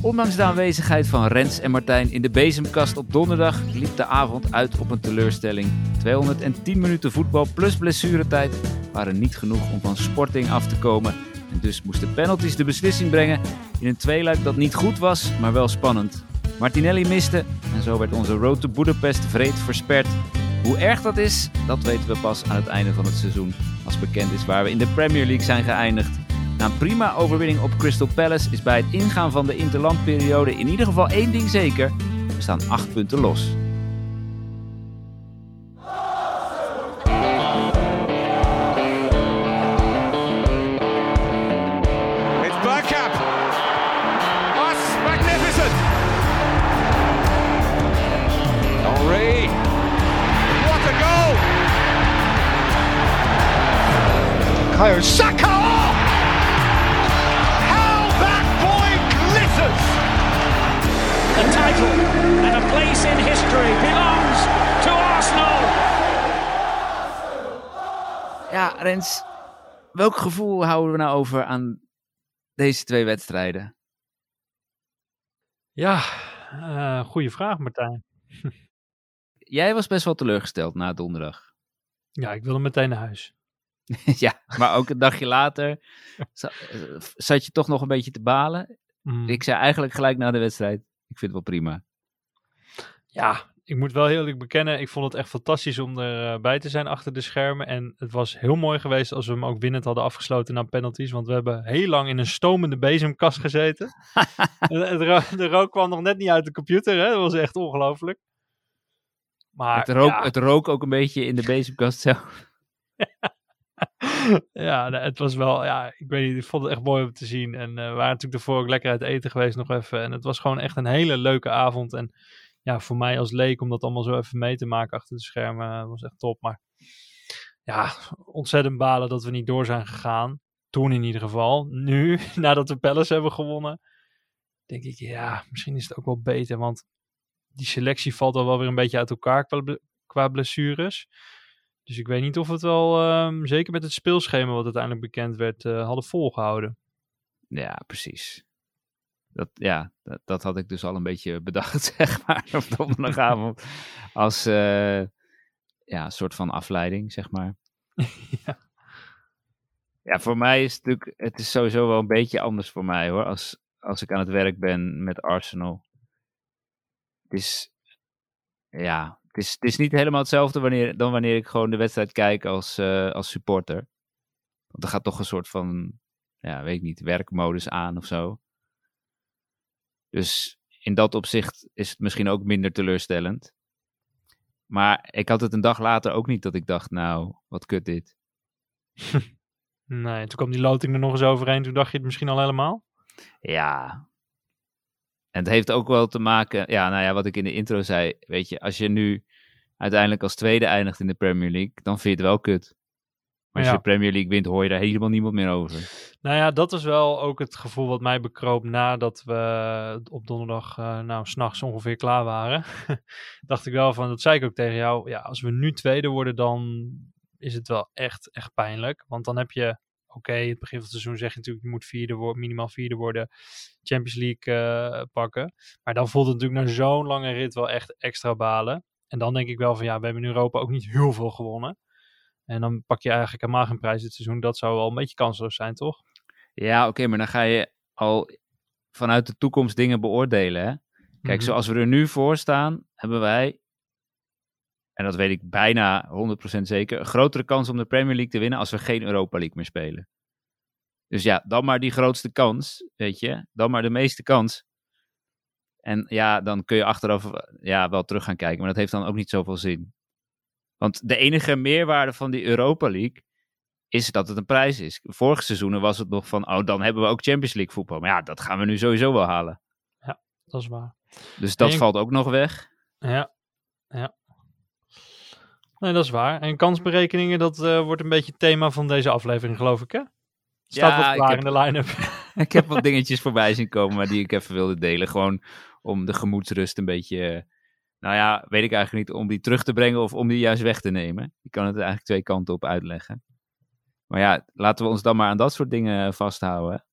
Ondanks de aanwezigheid van Rens en Martijn in de bezemkast op donderdag liep de avond uit op een teleurstelling. 210 minuten voetbal plus blessuretijd waren niet genoeg om van Sporting af te komen. En dus moesten penalties de beslissing brengen in een tweeluik dat niet goed was, maar wel spannend. Martinelli miste en zo werd onze road to Budapest vreed versperd. Hoe erg dat is, dat weten we pas aan het einde van het seizoen. Als bekend is waar we in de Premier League zijn geëindigd. Na een prima overwinning op Crystal Palace is bij het ingaan van de interlandperiode in ieder geval één ding zeker. We staan acht punten los. It's place in history belongs to Arsenal. Ja, Rens, welk gevoel houden we nou over aan deze twee wedstrijden? Ja, uh, goede vraag Martijn. Jij was best wel teleurgesteld na donderdag. Ja, ik wilde meteen naar huis. ja, maar ook een dagje later zat je toch nog een beetje te balen. Mm. Ik zei eigenlijk gelijk na de wedstrijd, ik vind het wel prima. Ja, ik moet wel heel eerlijk bekennen, ik vond het echt fantastisch om erbij te zijn achter de schermen. En het was heel mooi geweest als we hem ook winnend hadden afgesloten na penalties. Want we hebben heel lang in een stomende bezemkast gezeten. de, ro de, rook kwam nog net niet uit de computer, hè? dat was echt ongelooflijk. Maar, het, rook, ja. het rook ook een beetje in de bezemkast zelf. ja, het was wel, ja, ik weet niet, ik vond het echt mooi om te zien. En uh, we waren natuurlijk ervoor ook lekker uit eten geweest nog even. En het was gewoon echt een hele leuke avond. En ja, voor mij als leek om dat allemaal zo even mee te maken achter de schermen was echt top. Maar ja, ontzettend balen dat we niet door zijn gegaan. Toen in ieder geval. Nu, nadat we Palace hebben gewonnen, denk ik, ja, misschien is het ook wel beter. Want die selectie valt al wel weer een beetje uit elkaar qua, blessures. Dus ik weet niet of het wel, um, zeker met het speelschema wat uiteindelijk bekend werd, uh, hadden volgehouden. Ja, precies. Dat, ja, dat, dat, had ik dus al een beetje bedacht, zeg maar, op donderdagavond. als uh, ja, een soort van afleiding, zeg maar. ja. ja, voor mij is het natuurlijk, het is sowieso wel een beetje anders voor mij hoor, als, als ik aan het werk ben met Arsenal. Het is, ja, het is, het is niet helemaal hetzelfde wanneer, dan wanneer ik gewoon de wedstrijd kijk als, uh, als supporter. Want er gaat toch een soort van, ja, weet ik niet, werkmodus aan of zo. Dus in dat opzicht is het misschien ook minder teleurstellend. Maar ik had het een dag later ook niet dat ik dacht, nou, wat kut dit. nee, toen kwam die loting er nog eens overheen. Toen dacht je het misschien al helemaal? Ja. En het heeft ook wel te maken, ja, nou ja, wat ik in de intro zei. Weet je, als je nu uiteindelijk als tweede eindigt in de Premier League, dan vind je het wel kut. Als ja. je de Premier League wint, hoor je daar helemaal niemand meer over. Nou ja, dat is wel ook het gevoel wat mij bekroop nadat we op donderdag, uh, nou, s'nachts ongeveer klaar waren. dacht ik wel van, dat zei ik ook tegen jou, ja, als we nu tweede worden, dan is het wel echt, echt pijnlijk. Want dan heb je, oké, okay, het begin van het seizoen zeg je natuurlijk, je moet vierde worden, minimaal vierde worden, Champions League uh, pakken. Maar dan voelt het natuurlijk na zo'n lange rit wel echt extra balen. En dan denk ik wel van, ja, we hebben in Europa ook niet heel veel gewonnen. En dan pak je eigenlijk helemaal geen prijs dit seizoen. Dat zou wel een beetje kansloos zijn, toch? Ja, oké, okay, maar dan ga je al vanuit de toekomst dingen beoordelen. Hè? Kijk, mm -hmm. zoals we er nu voor staan, hebben wij, en dat weet ik bijna 100% zeker, een grotere kans om de Premier League te winnen als we geen Europa League meer spelen. Dus ja, dan maar die grootste kans, weet je. Dan maar de meeste kans. En ja, dan kun je achteraf ja, wel terug gaan kijken, maar dat heeft dan ook niet zoveel zin. Want de enige meerwaarde van die Europa League is dat het een prijs is. Vorige seizoenen was het nog van, oh, dan hebben we ook Champions League voetbal. Maar ja, dat gaan we nu sowieso wel halen. Ja, dat is waar. Dus dat en... valt ook nog weg. Ja, ja. Nee, dat is waar. En kansberekeningen, dat uh, wordt een beetje het thema van deze aflevering, geloof ik, hè? Staat ja, wat klaar heb, in de line-up. ik heb wat dingetjes voorbij zien komen, maar die ik even wilde delen. Gewoon om de gemoedsrust een beetje nou ja, weet ik eigenlijk niet om die terug te brengen of om die juist weg te nemen. Je kan het eigenlijk twee kanten op uitleggen. Maar ja, laten we ons dan maar aan dat soort dingen vasthouden.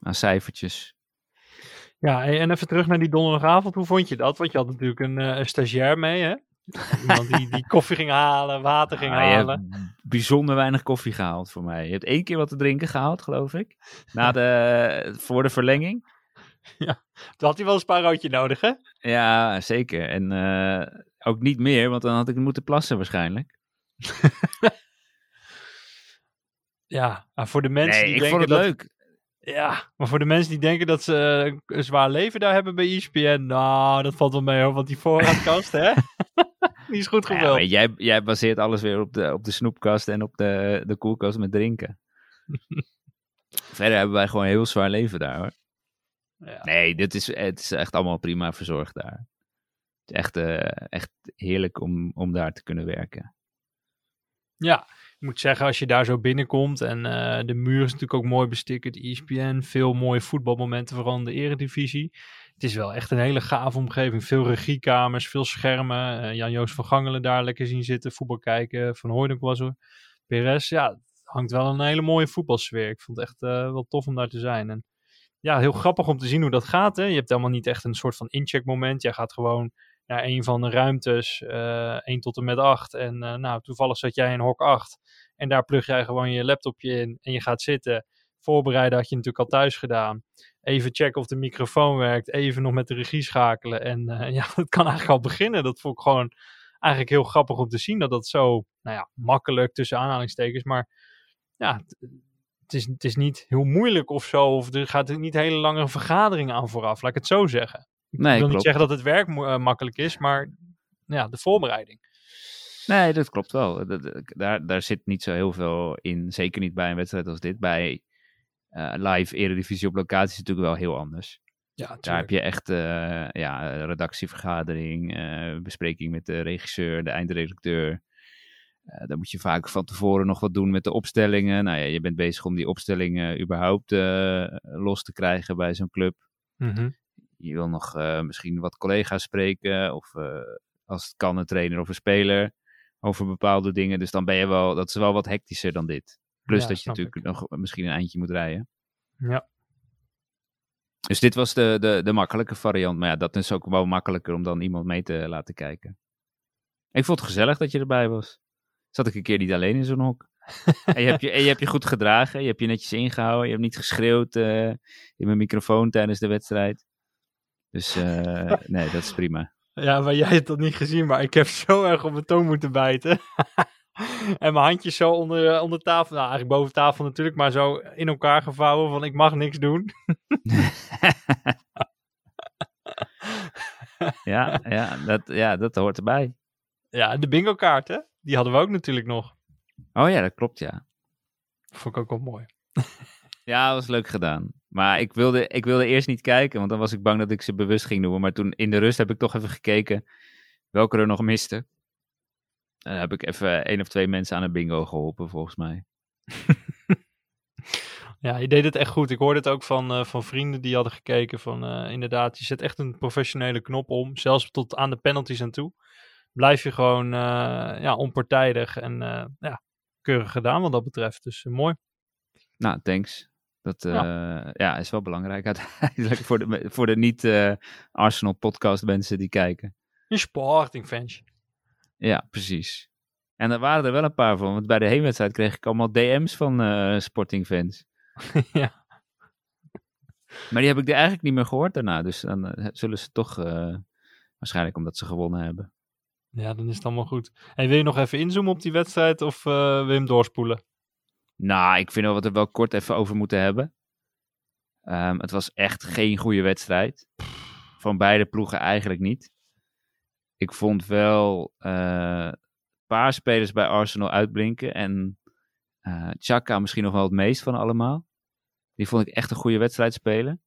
aan cijfertjes. Ja, en even terug naar die donderdagavond. Hoe vond je dat? Want je had natuurlijk een, uh, een stagiair mee, hè? Iemand die, die koffie ging halen, water ging Ah, je halen. bijzonder weinig koffie gehaald voor mij. Je hebt één keer wat te drinken gehaald, geloof ik. Na de, voor de verlenging. Toen had hij wel een spaarroodje nodig, hè? Ja, zeker. En eh, ook niet meer, want dan had ik moeten plassen waarschijnlijk. Ja, maar voor de mensen nee, die ik denken vond het dat... leuk. Ja, maar voor de mensen die denken dat ze eh, een zwaar leven daar hebben bij ESPN, nou, dat valt wel mee hoor, want die voorraadkast, hè? die is goed Ja, gevuld. maar jij, jij baseert alles weer op de, op de snoepkast en op de, de koelkast met drinken. Verder hebben wij gewoon een heel zwaar leven daar hoor. Ja. Nee, dit is, het is echt allemaal prima verzorgd daar. Het is echt, eh, echt heerlijk om, om daar te kunnen werken. Ja, ik moet zeggen, als je daar zo binnenkomt en eh, de muur is natuurlijk ook mooi bestikkerd, ESPN, veel mooie voetbalmomenten, vooral in de eredivisie. Het is wel echt een hele gave omgeving. Veel regiekamers, veel schermen. Eh, Jan-Joos van Gangelen daar lekker zien zitten, voetbal kijken. Van Hooydonk was er. Perez, ja, hangt wel een hele mooie voetbalsfeer. Ik vond het echt wel tof om daar te zijn. En ja, heel grappig om te zien hoe dat gaat. Hè? Je hebt helemaal niet echt een soort van incheckmoment. Jij gaat gewoon naar een van de ruimtes, eh 1 tot en met 8. En eh, nou, toevallig zat jij in hok 8. En daar plug jij gewoon je laptopje in en je gaat zitten. Voorbereiden had je natuurlijk al thuis gedaan. Even checken of de microfoon werkt. Even nog met de regie schakelen. En eh, ja, het kan eigenlijk al beginnen. Dat vond ik gewoon eigenlijk heel grappig om te zien. Dat dat zo, nou ja, makkelijk tussen aanhalingstekens. Maar ja, het- is, het is niet heel moeilijk of zo. Of er gaat niet hele lange vergaderingen aan vooraf. Laat ik het zo zeggen. Ik Nee, wil niet zeggen dat het werk eh, makkelijk is, maar ja, de voorbereiding. Nee, dat klopt wel. Dat- dat- Daar, daar zit niet zo heel veel in. Zeker niet bij een wedstrijd als dit. Bij eh, live eredivisie op locatie is het natuurlijk wel heel anders. Ja, Daar heb je echt eh, ja, redactievergadering, eh, bespreking met de regisseur, de eindredacteur. Eh dan moet je vaak van tevoren nog wat doen met de opstellingen. Nou ja, je bent bezig om die opstellingen überhaupt eh, los te krijgen bij zo'n club. Mhm. Je wil nog eh, misschien wat collega's spreken. Of als het kan, een trainer of een speler. Over bepaalde dingen. Dus dan ben je wel, dat is wel wat hectischer dan dit. Plus Ja, dat je natuurlijk nog misschien een eindje moet rijden. Ja. Dus dit was de, de, de makkelijke variant. Maar ja, dat is ook wel makkelijker om dan iemand mee te laten kijken. Ik vond het gezellig dat je erbij was. Zat ik een keer niet alleen in zo'n hok. en, je hebt je, en je hebt je goed gedragen. Je hebt je netjes ingehouden. Je hebt niet geschreeuwd eh, in mijn microfoon tijdens de wedstrijd. Dus eh, nee, dat is prima. Ja, maar jij hebt dat niet gezien, maar ik heb zo erg op mijn tong moeten bijten. en mijn handjes zo onder, eh, onder tafel, nou eigenlijk boven tafel natuurlijk, maar zo in elkaar gevouwen van ik mag niks doen. ja, ja, dat, ja, dat hoort erbij. Ja, de bingo kaart hè, die hadden we ook natuurlijk nog. Oh ja, dat klopt ja. Vond ik ook wel mooi. Ja, dat was leuk gedaan. Maar ik wilde, ik wilde eerst niet kijken, want dan was ik bang dat ik ze bewust ging noemen. Maar toen in de rust heb ik toch even gekeken welke er nog miste. En dan heb ik even één of twee mensen aan een bingo geholpen, volgens mij. Ja, je deed het echt goed. Ik hoorde het ook van, eh, van vrienden die hadden gekeken van eh, inderdaad, je zet echt een professionele knop om, zelfs tot aan de penalties aan toe. Blijf je gewoon eh, ja, onpartijdig en eh, ja, keurig gedaan wat dat betreft. Dus eh, mooi. Nou, thanks. Dat eh, ja. is wel belangrijk uiteindelijk voor de, voor de niet-Arsenal podcast mensen die kijken. Een sporting fans. Ja, precies. En er waren er wel een paar van, want bij de heenwedstrijd kreeg ik allemaal DM's van eh Sporting fans. ja. Maar die heb ik er eigenlijk niet meer gehoord daarna. Dus dan zullen ze toch, waarschijnlijk omdat ze gewonnen hebben. Ja, dan is het allemaal goed. Hey, wil je nog even inzoomen op die wedstrijd of eh, wil je hem doorspoelen? Nou, ik vind dat we het wel kort even over moeten hebben. Ehm, het was echt geen goede wedstrijd. Van beide ploegen eigenlijk niet. Ik vond wel eh, een paar spelers bij Arsenal uitblinken. En eh Chaka misschien nog wel het meest van allemaal. Die vond ik echt een goede wedstrijd spelen.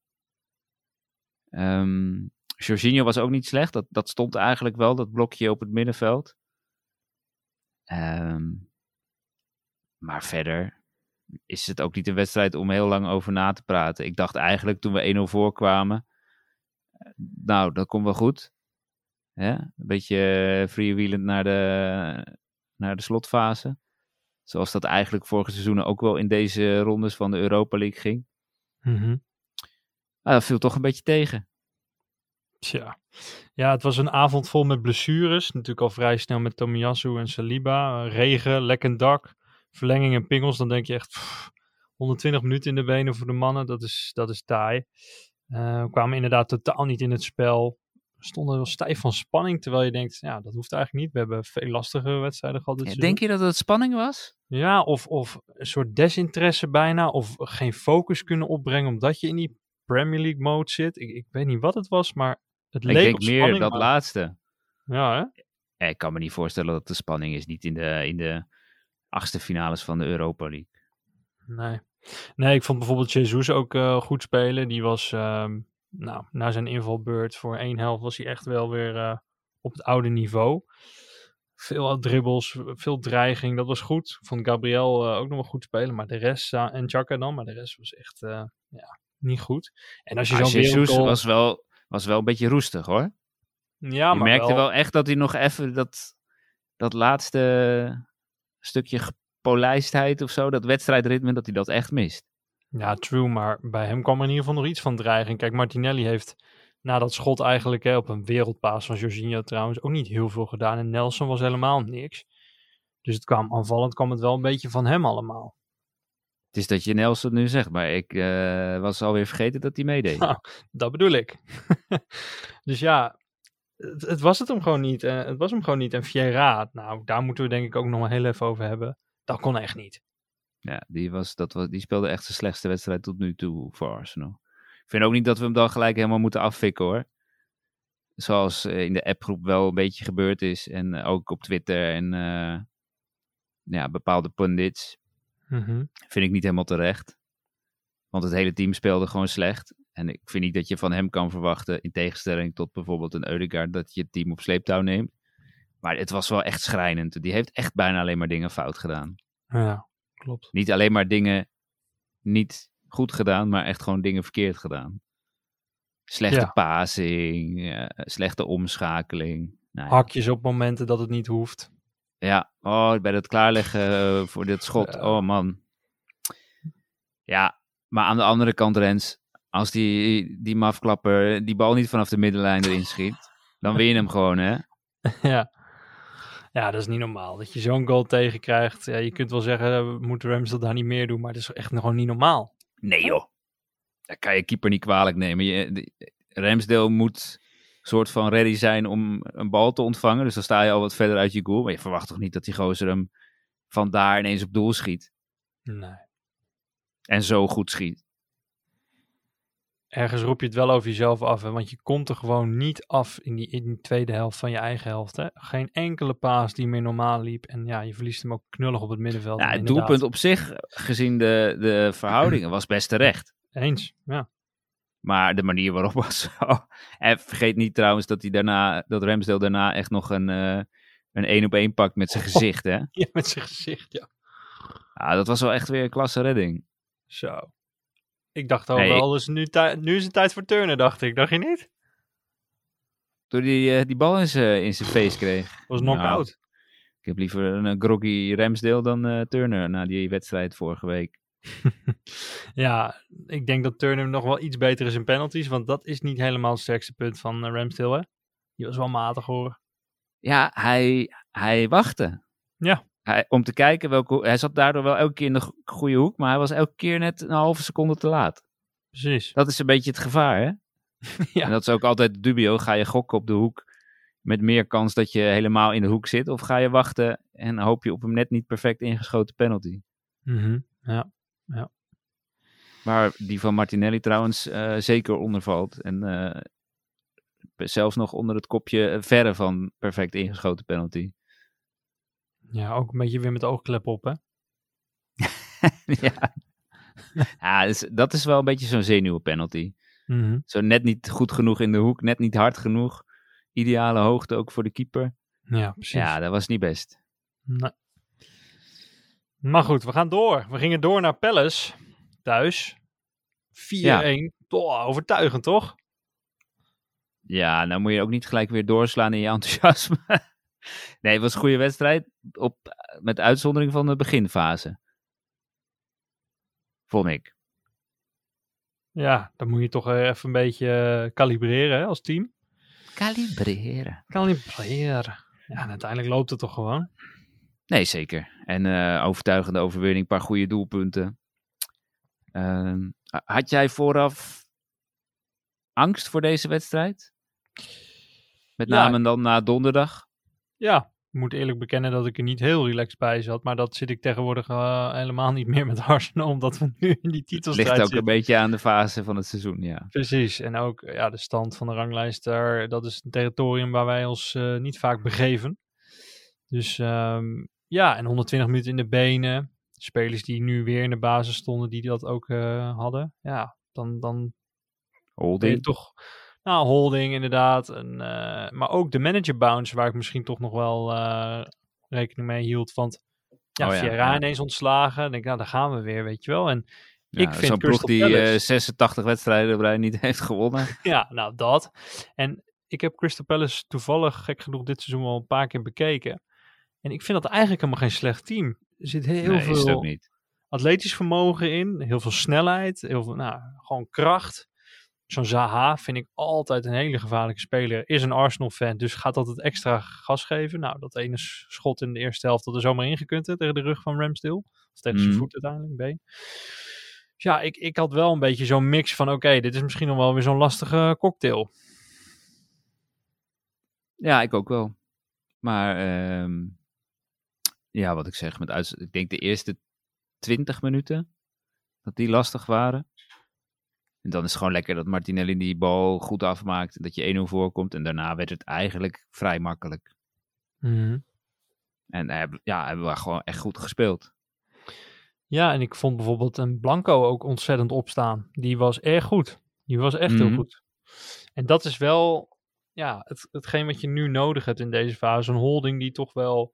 Ehm Jorginho was ook niet slecht. Dat, dat stond eigenlijk wel, dat blokje op het middenveld. Ehm, maar verder is het ook niet een wedstrijd om heel lang over na te praten. Ik dacht eigenlijk toen we 1-0 voorkwamen. eh, Nou, dat komt wel goed. Hè? Een beetje freewheelend naar de, naar de slotfase. Zoals dat eigenlijk vorige seizoenen ook wel in deze rondes van de Europa League ging. Ah, dat viel toch een beetje tegen. Tja. Ja, het was een avond vol met blessures. Natuurlijk al vrij snel met Tomiyasu en Saliba. Regen, lekkend dak, verlenging en pingels. Dan denk je echt pff, 120 minuten in de benen voor de mannen. Dat is, dat is taai. Uh, kwamen inderdaad totaal niet in het spel. Stonden wel stijf van spanning. Terwijl je denkt, ja, dat hoeft eigenlijk niet. We hebben veel lastige wedstrijden gehad dit Ja, seizoen. denk je dat het spanning was? Ja, of, of een soort desinteresse bijna. Of geen focus kunnen opbrengen omdat je in die Premier League mode zit. Ik, ik weet niet wat het was, maar het Ik leek denk op meer spanning. dat maar- laatste. Ja, hè? Ja, ik kan me niet voorstellen dat de spanning is. Niet in de, in de achtste finales van de Europa League. Nee. Nee, ik vond bijvoorbeeld Jesus ook eh, goed spelen. Die was, ehm, nou, na zijn invalbeurt voor één helft was hij echt wel weer eh, op het oude niveau. Veel dribbles, veel dreiging, dat was goed. Ik vond Gabriel eh, ook nog wel goed spelen, maar de rest, eh, en Chaka dan, maar de rest was echt eh, ja, niet goed. En als je Ah, zo'n Jesus was wel, was wel een beetje roestig hoor. ja, je maar merkte wel... echt dat hij nog even dat, dat laatste stukje gepolijstheid of zo, dat wedstrijdritme, dat hij dat echt mist. Ja, true, maar bij hem kwam er in ieder geval nog iets van dreiging. Kijk, Martinelli heeft na dat schot eigenlijk hè, op een wereldpaas van Jorginho trouwens ook niet heel veel gedaan. En Nelson was helemaal niks. Dus het kwam aanvallend kwam het wel een beetje van hem allemaal. Het is dat je Nelson nu zegt, maar ik eh, was alweer vergeten dat hij meedeed. Nou, dat bedoel ik. dus ja, het, het was het hem gewoon niet. eh, het was hem gewoon niet. En Vieira, nou, daar moeten we denk ik ook nog maar heel even over hebben. Dat kon echt niet. Ja, die, was, dat was, die speelde echt zijn slechtste wedstrijd tot nu toe voor Arsenal. Ik vind ook niet dat we hem dan gelijk helemaal moeten afvikken hoor. Zoals eh, in de appgroep wel een beetje gebeurd is. En ook op Twitter en ja, bepaalde pundits. Mhm. Vind ik niet helemaal terecht. Want het hele team speelde gewoon slecht. En ik vind niet dat je van hem kan verwachten, in tegenstelling tot bijvoorbeeld een Eudegaard, dat je het team op sleeptouw neemt. Maar het was wel echt schrijnend. Die heeft echt bijna alleen maar dingen fout gedaan. Ja, klopt. Niet alleen maar dingen niet goed gedaan, maar echt gewoon dingen verkeerd gedaan. Slechte Ja. passing, eh, slechte omschakeling. Nou ja. Hakjes op momenten dat het niet hoeft. Ja, oh, bij dat klaarleggen eh, voor dit schot. Oh man. Ja, maar aan de andere kant, Rens, als die, die mafklapper die bal niet vanaf de middenlijn erin schiet, dan win je hem gewoon, hè? ja. ja, dat is niet normaal. Dat je zo'n goal tegenkrijgt. Ja, je kunt wel zeggen, eh, we moeten Ramsdale daar niet meer doen. Maar dat is echt gewoon niet normaal. Nee joh. Dat kan je keeper niet kwalijk nemen. Je, Ramsdale moet soort van ready zijn om een bal te ontvangen. Dus dan sta je al wat verder uit je goal. Maar je verwacht toch niet dat die gozer hem van daar ineens op doel schiet. Nee. En zo goed schiet. Ergens roep je het wel over jezelf af. Hè? Want je komt er gewoon niet af in die, in die tweede helft van je eigen helft. Hè? Geen enkele paas die meer normaal liep. En ja, je verliest hem ook knullig op het middenveld. Ja, het inderdaad, doelpunt op zich, gezien de, de verhoudingen, was best terecht. Eens, ja. Maar de manier waarop was zo. En vergeet niet trouwens dat, hij daarna, dat Ramsdale daarna echt nog een eh, een één op één pakt met zijn gezicht. Hè? ja. Met zijn gezicht, ja. Ja, dat was wel echt weer een klasse redding. Zo. Ik dacht al wel, dus nu, nu is het tijd voor turnen, dacht ik. Dacht je niet? Toen hij eh, die bal in zijn face kreeg. was Nou, knock-out. Ik heb liever een eh, groggy Ramsdale dan Turner na die wedstrijd vorige week. Ja, ik denk dat Turner nog wel iets beter is in penalties. Want dat is niet helemaal het sterkste punt van eh, Ramsdale, hè? Die was wel matig, hoor. Ja, hij, hij wachtte. Ja. Hij, om te kijken welke... Hij zat daardoor wel elke keer in de go- goede hoek, maar hij was elke keer net een halve seconde te laat. Precies. Dat is een beetje het gevaar, hè? Ja. En dat is ook altijd dubio. Ga je gokken op de hoek met meer kans dat je helemaal in de hoek zit? Of ga je wachten en hoop je op een net niet perfect ingeschoten penalty? Mhm, Ja. Waar die van Martinelli trouwens eh, zeker onder valt. En eh, zelfs nog onder het kopje eh, verre van perfect ingeschoten penalty. ja, ook een beetje weer met de oogklep op, hè? ja, ja dus dat is wel een beetje zo'n zenuwenpenalty. Mhm. Zo net niet goed genoeg in de hoek, net niet hard genoeg. Ideale hoogte ook voor de keeper. Ja, precies. Ja, dat was niet best. Nee. Maar goed, we gaan door. We gingen door naar Palace. Thuis. 4-1. Toch, overtuigend, toch? Ja, nou moet je ook niet gelijk weer doorslaan in je enthousiasme. nee, het was een goede wedstrijd. Op, met uitzondering van de beginfase. Vond ik. Ja, dan moet je toch eh, even een beetje eh, kalibreren hè, als team. Kalibreren. Kalibreren. Ja, en uiteindelijk loopt het toch gewoon. Nee, zeker. En eh, overtuigende overwinning, een paar goede doelpunten. Ehm, had jij vooraf angst voor deze wedstrijd? Met Ja. name dan na donderdag? Ja, ik moet eerlijk bekennen dat ik er niet heel relaxed bij zat. Maar dat zit ik tegenwoordig eh, helemaal niet meer met Arsenal. Omdat we nu in die Het titelstrijd ligt ook zitten. een beetje aan de fase van het seizoen, ja. Precies. En ook ja, de stand van de ranglijst daar. Dat is een territorium waar wij ons eh, niet vaak begeven. Dus ehm, ja, en 120 minuten in de benen. Spelers die nu weer in de basis stonden, die dat ook eh, hadden. Ja, dan, dan Holding. toch... Nou, holding inderdaad. En, eh, maar ook de manager bounce, waar ik misschien toch nog wel eh, rekening mee hield. Want ja, Oh ja, ja. ineens ontslagen. Dan denk ik, nou, daar gaan we weer, weet je wel. En Ja, ik vind Zo'n ploeg Crystal die Palace- eh, 86 wedstrijden rij niet heeft gewonnen. Ja, nou dat. En ik heb Crystal Palace toevallig, gek genoeg, dit seizoen al een paar keer bekeken. En ik vind dat eigenlijk helemaal geen slecht team. Er zit heel nee, is veel niet. atletisch vermogen in, heel veel snelheid, heel veel, nou, gewoon kracht. Zo'n Zaha vind ik altijd een hele gevaarlijke speler. Is een Arsenal-fan, dus gaat altijd extra gas geven. Nou, dat ene schot in de eerste helft dat er zomaar ingekund hè, tegen de rug van Ramsdale. Of tegen zijn Mhm. voet uiteindelijk, been. Dus ja, ik, ik had wel een beetje zo'n mix van, oké, dit is misschien nog wel weer zo'n lastige cocktail. Ja, ik ook wel. Maar ehm, ja, wat ik zeg, met uitz- ik denk de eerste 20 minuten dat die lastig waren. En dan is het gewoon lekker dat Martinelli die bal goed afmaakt. Dat je 1-0 voorkomt. En daarna werd het eigenlijk vrij makkelijk. En hebben, ja, hebben we gewoon echt goed gespeeld. Ja, en ik vond bijvoorbeeld een Blanco ook ontzettend opstaan. Die was erg goed. Die was echt Mhm. heel goed. En dat is wel ja, het, hetgeen wat je nu nodig hebt in deze fase. Een holding die toch wel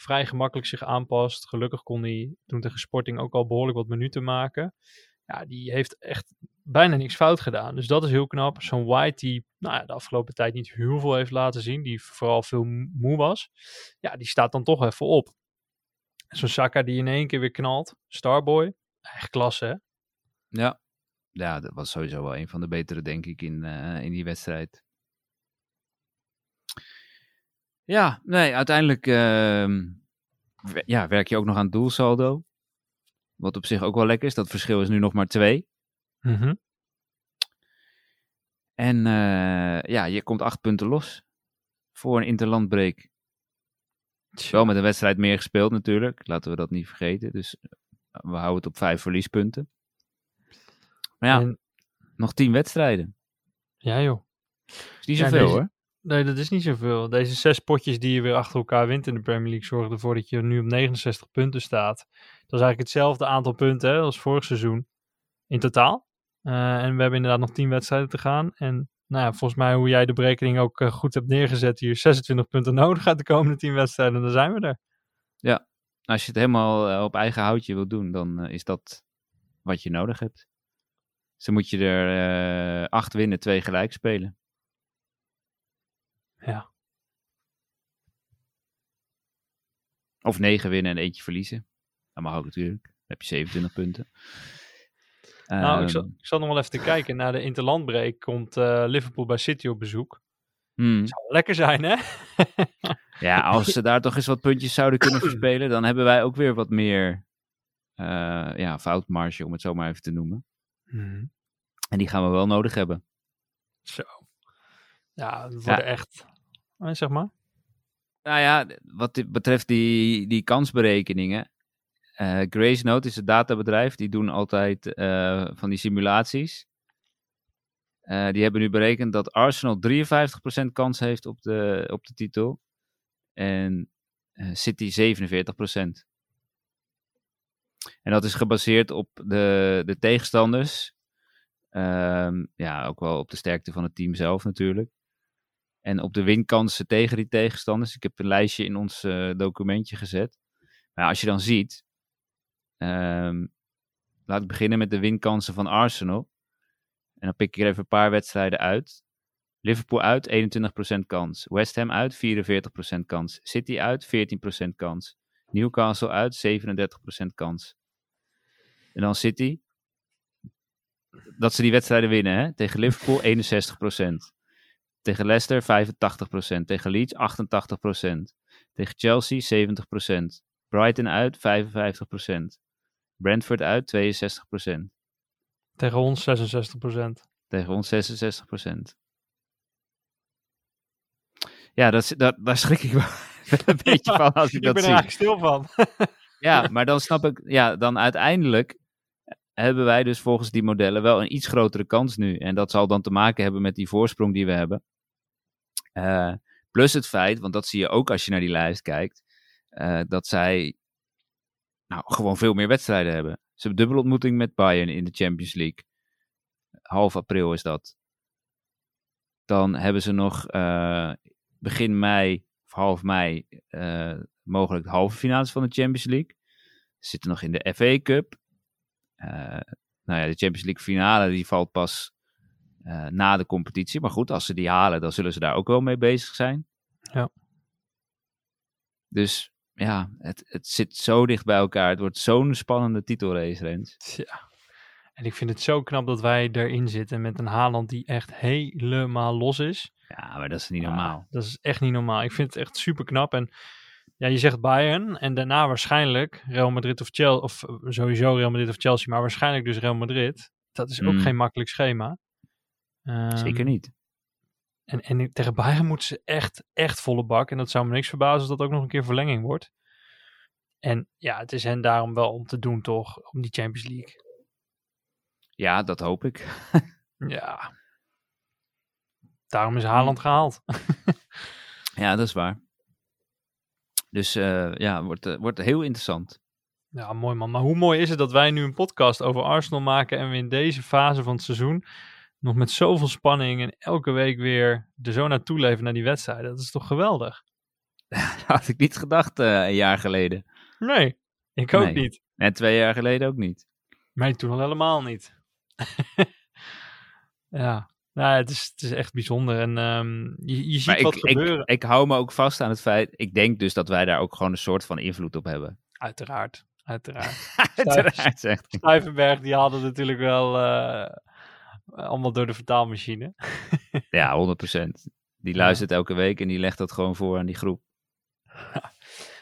vrij gemakkelijk zich aanpast. Gelukkig kon hij toen tegen Sporting ook al behoorlijk wat minuten maken. Ja, die heeft echt bijna niks fout gedaan. Dus dat is heel knap. Zo'n White die nou ja, de afgelopen tijd niet heel veel heeft laten zien. Die vooral veel moe was. Ja, die staat dan toch even op. Zo'n Saka die in één keer weer knalt. Starboy. Echt klasse, hè? Ja. Ja, dat was sowieso wel een van de betere, denk ik, in, eh, in die wedstrijd. Ja, nee, uiteindelijk ehm, ja, werk je ook nog aan het doelsaldo. Wat op zich ook wel lekker is. Dat verschil is nu nog maar twee. Mhm. En eh, ja, je komt acht punten los voor een interlandbreek. Wel met een wedstrijd meer gespeeld natuurlijk. Laten we dat niet vergeten. Dus eh, we houden het op vijf verliespunten. Maar ja, En- nog tien wedstrijden. ja, joh. Is niet Ja, zoveel deze- hoor. Nee, dat is niet zoveel. Deze zes potjes die je weer achter elkaar wint in de Premier League zorgen ervoor dat je nu op 69 punten staat. Dat is eigenlijk hetzelfde aantal punten hè, als vorig seizoen in totaal. Eh, en we hebben inderdaad nog 10 wedstrijden te gaan. En nou ja, volgens mij hoe jij de berekening ook eh, goed hebt neergezet hier, 26 punten nodig uit de komende 10 wedstrijden. Dan zijn we er. Als je het helemaal eh, op eigen houtje wilt doen, dan is dat wat je nodig hebt. Dus dan moet je er acht winnen, twee gelijk spelen. Ja. Of negen winnen en eentje verliezen. Dat mag ook natuurlijk. Dan heb je 27 punten. Nou, ik Ehm, zal, ik zal nog wel even te kijken. Na de interlandbreak komt eh, Liverpool bij City op bezoek. hmm. Zou lekker zijn, hè? Ja, als ze daar toch eens wat puntjes zouden kunnen verspelen, dan hebben wij ook weer wat meer eh ja, foutmarge, om het zo maar even te noemen. En die gaan we wel nodig hebben. Zo. Ja, het worden echt... eh, zeg maar. Nou ja, wat betreft die, die kansberekeningen. eh Grace Note is het databedrijf. Die doen altijd eh, van die simulaties. Die hebben nu berekend dat Arsenal 53% kans heeft op de, op de titel. En City 47%. En dat is gebaseerd op de, de tegenstanders. Ehm, ja, ook wel op de sterkte van het team zelf natuurlijk. En op de winkansen tegen die tegenstanders. Ik heb een lijstje in ons eh, documentje gezet. Maar als je dan ziet. ehm, laat ik beginnen met de winkansen van Arsenal. En dan pik ik er even een paar wedstrijden uit. Liverpool uit 21% kans. West Ham uit 44% kans. City uit 14% kans. Newcastle uit 37% kans. En dan City dat ze die wedstrijden winnen. Hè? Tegen Liverpool 61%. Tegen Leicester 85%. Tegen Leeds 88%. Tegen Chelsea 70%. Brighton uit 55%. Brentford uit 62%. Tegen ons 66%. Tegen ons 66%. Ja, dat, dat, daar schrik ik wel een beetje van als ik ik dat ben er zie. eigenlijk stil van. Ja, maar dan snap ik, ja, dan uiteindelijk hebben wij dus volgens die modellen wel een iets grotere kans nu. En dat zal dan te maken hebben met die voorsprong die we hebben. Eh, plus het feit, want dat zie je ook als je naar die lijst kijkt, eh, dat zij nou, gewoon veel meer wedstrijden hebben. Ze hebben dubbelontmoeting met Bayern in de Champions League. Half april is dat. Dan hebben ze nog eh, begin mei of half mei mogelijk de halve finales van de Champions League. Ze zitten nog in de FA Cup. Eh, nou ja, de Champions League finale die valt pas eh, na de competitie. Maar goed, als ze die halen, dan zullen ze daar ook wel mee bezig zijn. Ja. Dus ja, het, het zit zo dicht bij elkaar. Het wordt zo'n spannende titelrace, Rens. Tja. En ik vind het zo knap dat wij erin zitten met een Haaland die echt helemaal los is. Ja, maar dat is niet Ja, normaal. dat is echt niet normaal. Ik vind het echt super knap. En ja, je zegt Bayern en daarna waarschijnlijk Real Madrid of Chelsea. Of eh, sowieso Real Madrid of Chelsea, maar waarschijnlijk dus Real Madrid. Dat is ook Mm. geen makkelijk schema. Ehm, Zeker niet. En, en tegen Bayern moeten ze echt, echt volle bak. En dat zou me niks verbazen als dat ook nog een keer verlenging wordt. En ja, het is hen daarom wel om te doen, toch? Om die Champions League. Ja, dat hoop ik. Ja. Daarom is Haaland gehaald. Ja, dat is waar. Dus eh, ja, wordt, eh, wordt heel interessant. Ja, mooi man. Maar hoe mooi is het dat wij nu een podcast over Arsenal maken en we in deze fase van het seizoen nog met zoveel spanning en elke week weer er zo naartoe leven naar die wedstrijden. Dat is toch geweldig? Dat had ik niet gedacht eh, een jaar geleden. Nee, ik ook Nee. niet. En twee jaar geleden ook niet. Mij toen al helemaal niet. ja, nou, het, is, het is echt bijzonder. En ehm, je, je ziet Maar wat ik, gebeuren. ik, ik hou me ook vast aan het feit. Ik denk dus dat wij daar ook gewoon een soort van invloed op hebben. Uiteraard, uiteraard. Uiteraard, zegt. Stuyvenberg, die hadden natuurlijk wel eh, allemaal door de vertaalmachine. Ja, 100%. Die luistert elke week en die legt dat gewoon voor aan die groep.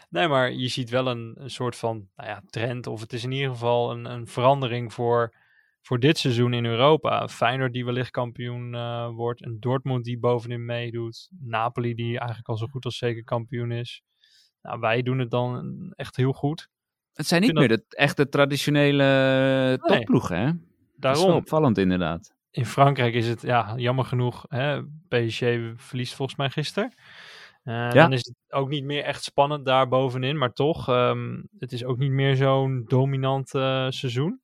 Nee, maar je ziet wel een, een soort van nou ja, trend, of het is in ieder geval een, een verandering voor, voor dit seizoen in Europa. Feyenoord die wellicht kampioen eh, wordt, en Dortmund die bovenin meedoet, Napoli die eigenlijk al zo goed als zeker kampioen is. Nou, wij doen het dan echt heel goed. Het zijn niet meer de echte traditionele topploegen, hè? Dat is wel Daarom, opvallend inderdaad. in Frankrijk is het ja, jammer genoeg, hè, PSG verliest volgens mij gisteren. Eh, Ja. Dan is het ook niet meer echt spannend daar bovenin, maar toch, ehm, het is ook niet meer zo'n dominant eh, seizoen.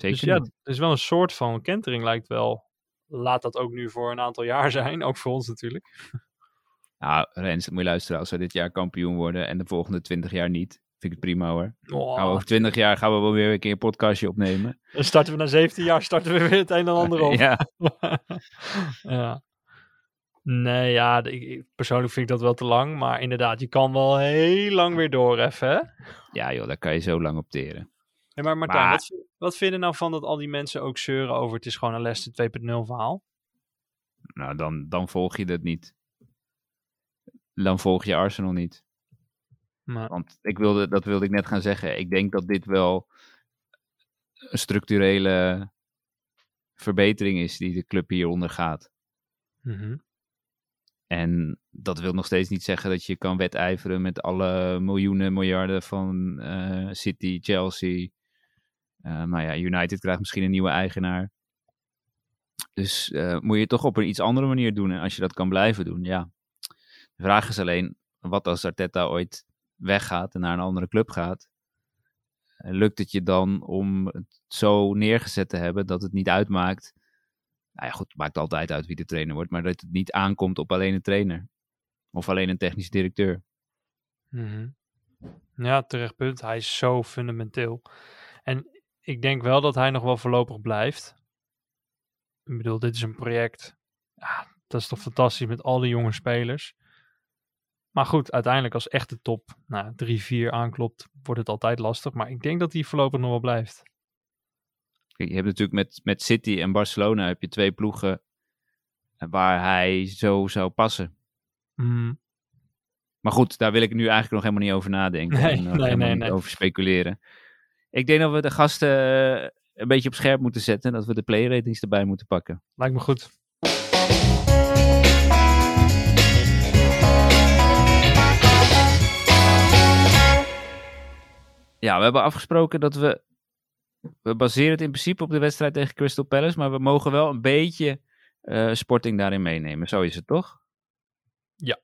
Zeker dus ja, er is wel een soort van kentering lijkt wel. Laat dat ook nu voor een aantal jaar zijn, ook voor ons natuurlijk. Nou, Rens, moet je luisteren. Als we dit jaar kampioen worden en de volgende 20 jaar niet, vind ik het prima hoor. Oh, Gaan we over 20 jaar gaan we wel weer een keer een podcastje opnemen. Dan starten we na 17 jaar starten we weer het een en ander op. ja, ja. Nee, ja, ik, persoonlijk vind ik dat wel te lang. Maar inderdaad, je kan wel heel lang weer door even, hè? ja, joh, daar kan je zo lang op maar Martijn, Maar- wat, wat vind je er nou van dat al die mensen ook zeuren over het is gewoon een Leicester 2.0 verhaal? Nou, dan, dan volg je dat niet. Dan volg je Arsenal niet. Maar, Want ik wilde, dat wilde ik net gaan zeggen. Ik denk dat dit wel een structurele verbetering is die de club hier ondergaat. Mhm. En dat wil nog steeds niet zeggen dat je kan wedijveren met alle miljoenen, miljarden van eh, City, Chelsea. Eh, maar ja, United krijgt misschien een nieuwe eigenaar. Dus eh, moet je het toch op een iets andere manier doen. En als je dat kan blijven doen, ja. De vraag is alleen, wat als Arteta ooit weggaat en naar een andere club gaat? Eh, Lukt het je dan om het zo neergezet te hebben dat het niet uitmaakt nou ja, goed, het maakt altijd uit wie de trainer wordt, maar dat het niet aankomt op alleen een trainer. Of alleen een technisch directeur. Mhm. Ja, terecht punt. Hij is zo fundamenteel. En ik denk wel dat hij nog wel voorlopig blijft. Ik bedoel, dit is een project. Ja, dat is toch fantastisch met al die jonge spelers. Maar goed, uiteindelijk als echte top nou, 3-4 aanklopt, wordt het altijd lastig. Maar ik denk dat hij voorlopig nog wel blijft. Kijk, je hebt natuurlijk met, met City en Barcelona heb je twee ploegen waar hij zo zou passen. Mhm. Maar goed, daar wil ik nu eigenlijk nog helemaal niet over nadenken. Nee, en nee, helemaal nee, niet nee. over speculeren. Ik denk dat we de gasten eh, een beetje op scherp moeten zetten. En dat we de playratings erbij moeten pakken. Lijkt me goed. Ja, we hebben afgesproken dat we... We baseren het in principe op de wedstrijd tegen Crystal Palace. Maar we mogen wel een beetje eh, sporting daarin meenemen. Zo is het toch? Ja.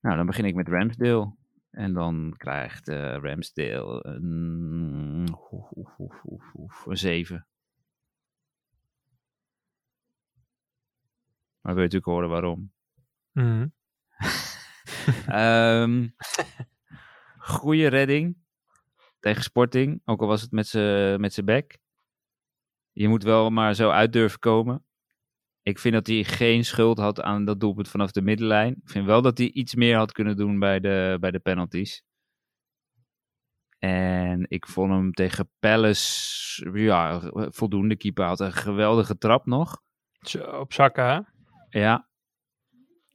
Nou, dan begin ik met Ramsdale. En dan krijgt eh, Ramsdale een, oef, oef, oef, oef, oef, een 7. Maar wil je natuurlijk horen waarom. Mhm. Ehm goede redding tegen Sporting, ook al was het met zijn bek. Je moet wel maar zo uit durven komen. Ik vind dat hij geen schuld had aan dat doelpunt vanaf de middenlijn. Ik vind wel dat hij iets meer had kunnen doen bij de, bij de penalties. En ik vond hem tegen Palace, ja, voldoende. Keeper had een geweldige trap nog. Zo, op zakken, hè? Ja.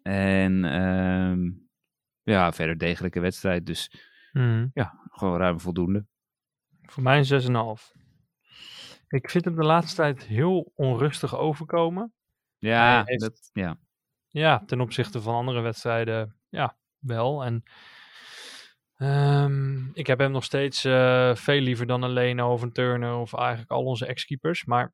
En ehm, ja, verder degelijke wedstrijd. Dus Mhm. ja, gewoon ruim voldoende. Voor mij een 6,5. Ik vind hem de laatste tijd heel onrustig overkomen. Ja, Hij heeft- dat, ja. Ja, ten opzichte van andere wedstrijden, ja, wel. En ehm, ik heb hem nog steeds eh, veel liever dan een Leno of een Turner of eigenlijk al onze ex-keepers. Maar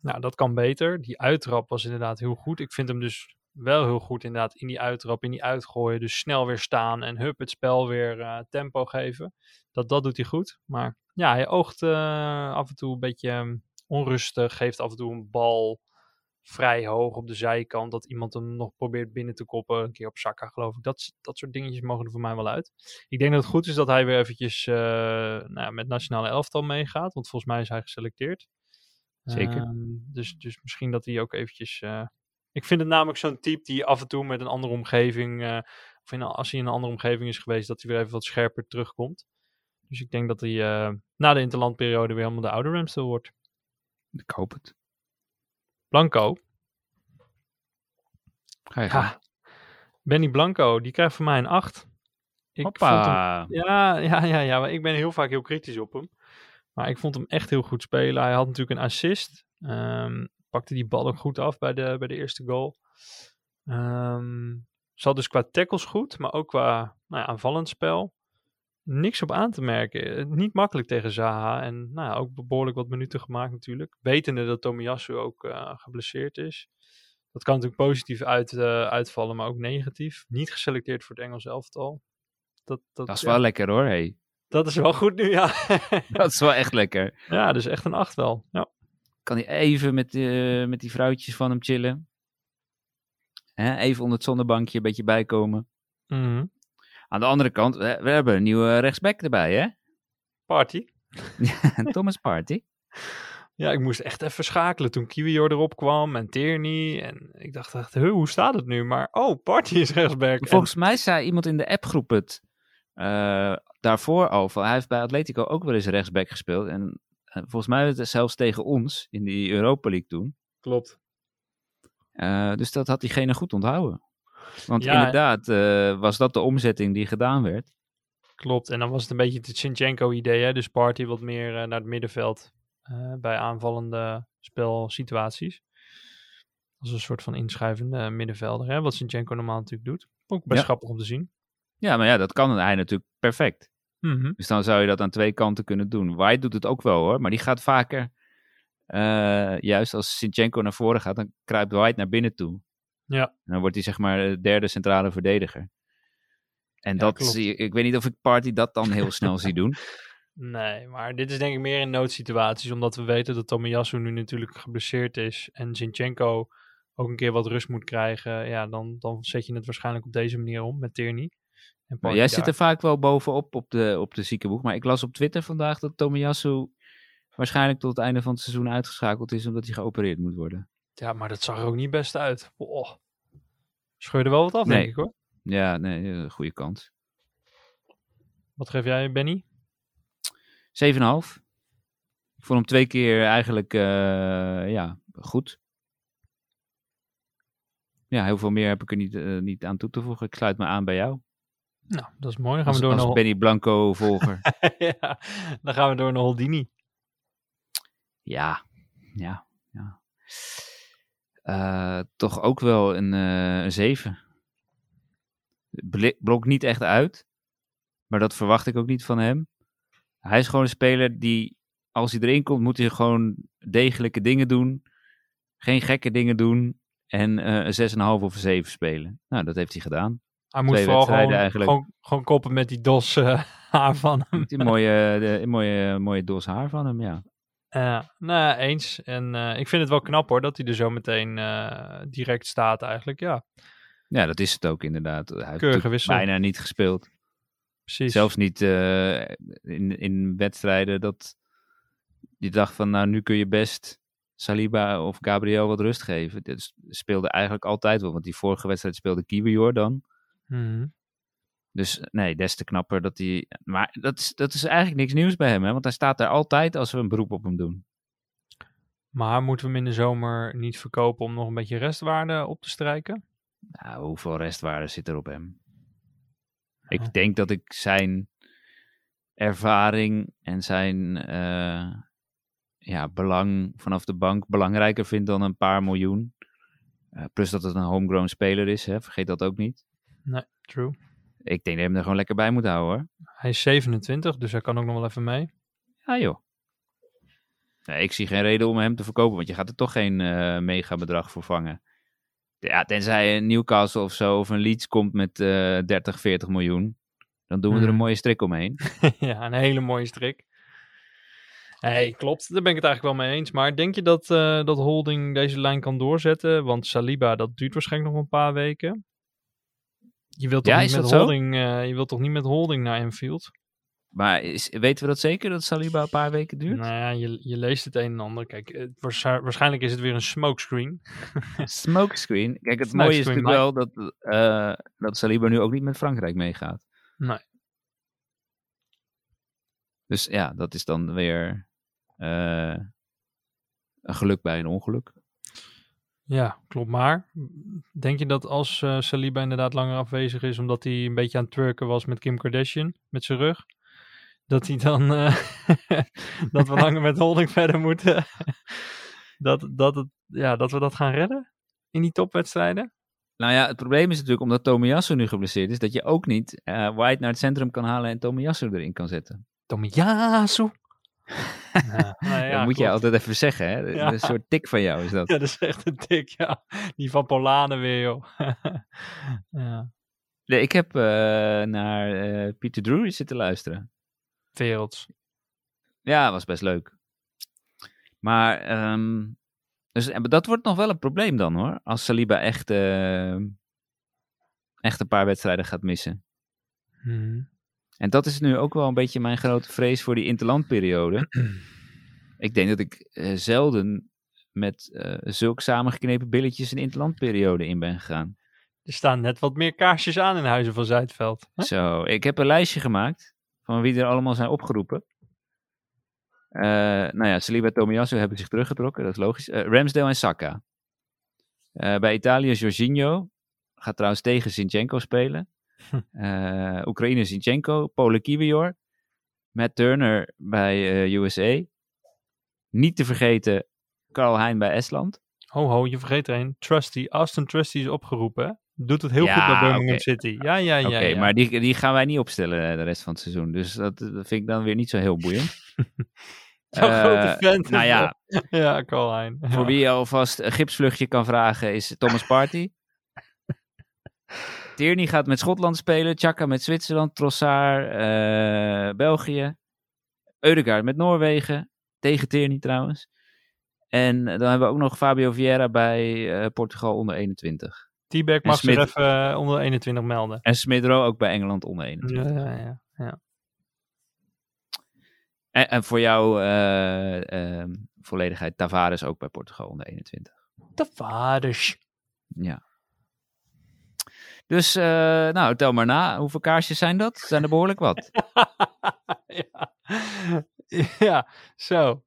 nou, dat kan beter. Die uittrap was inderdaad heel goed. Ik vind hem dus wel heel goed inderdaad in die uittrap, in die uitgooien. Dus snel weer staan en hup, het spel weer eh, tempo geven. Dat, dat doet hij goed. Maar ja, hij oogt eh, af en toe een beetje ehm, onrustig. Geeft af en toe een bal vrij hoog op de zijkant. Dat iemand hem nog probeert binnen te koppen. Een keer op Saka geloof ik. Dat, dat soort dingetjes mogen er voor mij wel uit. Ik denk dat het goed is dat hij weer eventjes eh, nou, met nationale elftal meegaat. Want volgens mij is hij geselecteerd. Zeker. Ehm, dus, dus misschien dat hij ook eventjes... eh, ik vind het namelijk zo'n type die af en toe met een andere omgeving... eh, of in, als hij in een andere omgeving is geweest... dat hij weer even wat scherper terugkomt. Dus ik denk dat hij na de interlandperiode weer helemaal de oude Ramsdale wordt. Ik hoop het. Blanco. Ga je gang. Ja. Benny Blanco, die krijgt voor mij een 8. Ik vond hem, ja, ja, ja, ja, maar ik ben heel vaak heel kritisch op hem. Maar ik vond hem echt heel goed spelen. Hij had natuurlijk een assist. Ehm, pakte die bal ook goed af bij de, bij de eerste goal. Ehm zat dus qua tackles goed, maar ook qua nou ja, aanvallend spel. Niks op aan te merken. Eh, Niet makkelijk tegen Zaha. En nou ja, ook behoorlijk wat minuten gemaakt natuurlijk. Wetende dat Tomiyasu ook eh, geblesseerd is. Dat kan natuurlijk positief uit, eh, uitvallen, maar ook negatief. Niet geselecteerd voor het Engels elftal. Dat, dat, Dat is ja, wel lekker hoor. Hey. dat is wel goed nu, ja. Dat is wel echt lekker. ja, dus echt een 8 wel. Ja. Kan hij even met, eh, met die vrouwtjes van hem chillen. Hè, even onder het zonnebankje een beetje bijkomen. Mhm. Aan de andere kant, we, we hebben een nieuwe rechtsback erbij, hè? Party. Thomas Party. Ja, ik moest echt even schakelen toen Kiwior erop kwam en Tierney. En ik dacht echt, hoe staat het nu? Maar oh, Party is rechtsback. En- Volgens mij zei iemand in de appgroep het eh, daarvoor. Van, hij heeft bij Atletico ook wel eens rechtsback gespeeld. En eh, volgens mij was het zelfs tegen ons in die Europa League toen. Klopt. Eh, dus dat had diegene goed onthouden. Want Ja, inderdaad eh, was dat de omzetting die gedaan werd. Klopt. En dan was het een beetje het Sinchenko-idee, hè? Dus Party wat meer eh, naar het middenveld eh, bij aanvallende spelsituaties. Als een soort van inschuivende middenvelder, hè? Wat Sinchenko normaal natuurlijk doet. Ook best Ja. grappig om te zien. Ja, maar ja, dat kan hij natuurlijk perfect. Mhm. Dus dan zou je dat aan twee kanten kunnen doen. White doet het ook wel hoor, maar die gaat vaker. juist als Sinchenko naar voren gaat, dan kruipt White naar binnen toe. Ja. En dan wordt hij zeg maar de derde centrale verdediger. En Ja, dat zie ik weet niet of ik Party dat dan heel snel zie doen. Nee, maar dit is denk ik meer in noodsituaties, omdat we weten dat Tomiyasu nu natuurlijk geblesseerd is en Zinchenko ook een keer wat rust moet krijgen. Ja, dan, dan zet je het waarschijnlijk op deze manier om met Tierney. En Maar Party jij daar. zit er vaak wel bovenop op de, op de ziekenboeg. Maar ik las op Twitter vandaag dat Tomiyasu waarschijnlijk tot het einde van het seizoen uitgeschakeld is omdat hij geopereerd moet worden. Ja, maar dat zag er ook niet best uit. Oh. Scheurde wel wat af, Nee. denk ik hoor. Ja, nee, eh, goede kans. 7,5. Wat geef jij, Benny? Ik vond hem twee keer eigenlijk uh, ja, goed. Ja, heel veel meer heb ik er niet, uh, niet aan toe te voegen. Ik sluit me aan bij jou. Nou, dat is mooi. Dan gaan als, we door als naar Benny Blanco volger. ja, dan gaan we door naar Holdini. Ja, ja, ja. Uh, toch ook wel een, uh, een 7. Blok niet echt uit. Maar dat verwacht ik ook niet van hem. Hij is gewoon een speler die, als hij erin komt, moet hij gewoon degelijke dingen doen. Geen gekke dingen doen. En uh, een 6,5 of een 7 spelen. Nou, dat heeft hij gedaan. Hij moet Twee vooral gewoon, gewoon, gewoon koppen met die dos uh, haar van hem. Die mooie, de, mooie, mooie dos haar van hem, ja. Ja, nou eens. En uh, ik vind het wel knap hoor, dat hij er zo meteen uh, direct staat eigenlijk, ja. Ja, dat is het ook inderdaad. Hij Keurige bijna niet gespeeld. Precies. Zelfs niet uh, in, in wedstrijden dat je dacht van, nou nu kun je best Saliba of Gabriel wat rust geven. Dat speelde eigenlijk altijd wel, want die vorige wedstrijd speelde Kiwior dan. Mm -hmm. Dus nee, des te knapper dat hij. Maar dat is, dat is eigenlijk niks nieuws bij hem, hè? want hij staat daar altijd als we een beroep op hem doen. Maar moeten we hem in de zomer niet verkopen om nog een beetje restwaarde op te strijken? Nou, hoeveel restwaarde zit er op hem? Ik oh. denk dat ik zijn ervaring en zijn uh, ja, belang vanaf de bank belangrijker vind dan een paar miljoen. Uh, plus dat het een homegrown speler is, hè? vergeet dat ook niet. Nee, true. Ik denk dat je hem er gewoon lekker bij moet houden hoor. Hij is 27, dus hij kan ook nog wel even mee. Ja joh. Nee, ik zie geen reden om hem te verkopen, want je gaat er toch geen uh, mega bedrag voor vangen. Ja, tenzij een Newcastle of zo of een Leeds komt met uh, 30, 40 miljoen. Dan doen we Hmm. er een mooie strik omheen. ja, een hele mooie strik. Hey, klopt, daar ben ik het eigenlijk wel mee eens. Maar denk je dat, uh, dat Holding deze lijn kan doorzetten? Want Saliba, dat duurt waarschijnlijk nog een paar weken. Je wilt toch, Ja, niet, met holding, uh, je wilt toch niet met Holding naar Anfield? Maar is, weten we dat zeker, dat Saliba een paar weken duurt? Nou ja, je, je leest het een en ander. Kijk, het, waarsch- waarschijnlijk is het weer een smokescreen. Smokescreen. Kijk, het Smokescreen, mooie is natuurlijk wel dat, eh, dat Saliba nu ook niet met Frankrijk meegaat. Nee. Dus ja, dat is dan weer eh, een geluk bij een ongeluk. Ja, klopt. Maar denk je dat als eh, Saliba inderdaad langer afwezig is, omdat hij een beetje aan het twerken was met Kim Kardashian, met zijn rug, dat hij dan, eh, dat we langer met Holding verder moeten, dat, dat, het, ja, dat we dat gaan redden in die topwedstrijden? Nou ja, het probleem is natuurlijk, omdat Tomiyasu nu geblesseerd is, dat je ook niet eh, White naar het centrum kan halen en Tomiyasu erin kan zetten. Tomiyasu. Ja, nou ja, dat moet je klopt. altijd even zeggen, hè? Ja. Een soort tik van jou is dat. Ja, dat is echt een tik, ja. Die van Polanen weer, joh. ja, Nee, ik heb eh, naar eh, Peter Drury zitten luisteren. werelds. Ja, was best leuk. Maar ehm, dus, dat wordt nog wel een probleem dan hoor. Als Saliba echt, eh, echt een paar wedstrijden gaat missen. Mhm. En dat is nu ook wel een beetje mijn grote vrees voor die interlandperiode. ik denk dat ik eh, zelden met eh zulke samengeknepen billetjes een interlandperiode in ben gegaan. Er staan net wat meer kaarsjes aan in Huizen van Zuidveld. hè? Zo, ik heb een lijstje gemaakt van wie er allemaal zijn opgeroepen. Eh, nou ja, Saliba Tomiyasu hebben zich teruggetrokken, dat is logisch. Ramsdale en Saka. Eh, bij Italië Jorginho. Gaat trouwens tegen Zinchenko spelen. Eh, Oekraïne Zinchenko. Polen Kiwior. Matt Turner bij eh, USA. Niet te vergeten Karl Hein bij Estland. Ho, ho, je vergeet er een. Trusty. Aston Trusty is opgeroepen. hè? Doet het heel Ja, goed bij Birmingham. City. Ja, ja, ja. Oké, ja. maar die, die gaan wij niet opstellen eh, de rest van het seizoen. Dus dat, dat vind ik dan weer niet zo heel boeiend. Eh, grote fan. nou ja, ja, Colijn. Voor wie je alvast een gipsvluchtje kan vragen is Thomas Party. Tierney gaat met Schotland spelen. Chaka met Zwitserland. Trossard eh, België. Eudegaard met Noorwegen. Tegen Tierney trouwens. En dan hebben we ook nog Fabio Vieira bij eh, Portugal onder 21. T-Bag mag Smit- zich even eh, onder 21 melden. En Smidro ook bij Engeland onder 21. Ja, ja, ja. ja. En, en voor jou eh, ehm, volledigheid Tavares ook bij Portugal onder 21. De vaders. Ja. Dus, eh, nou, tel maar na. Hoeveel kaarsjes zijn dat? Zijn er behoorlijk wat. ja. ja, zo.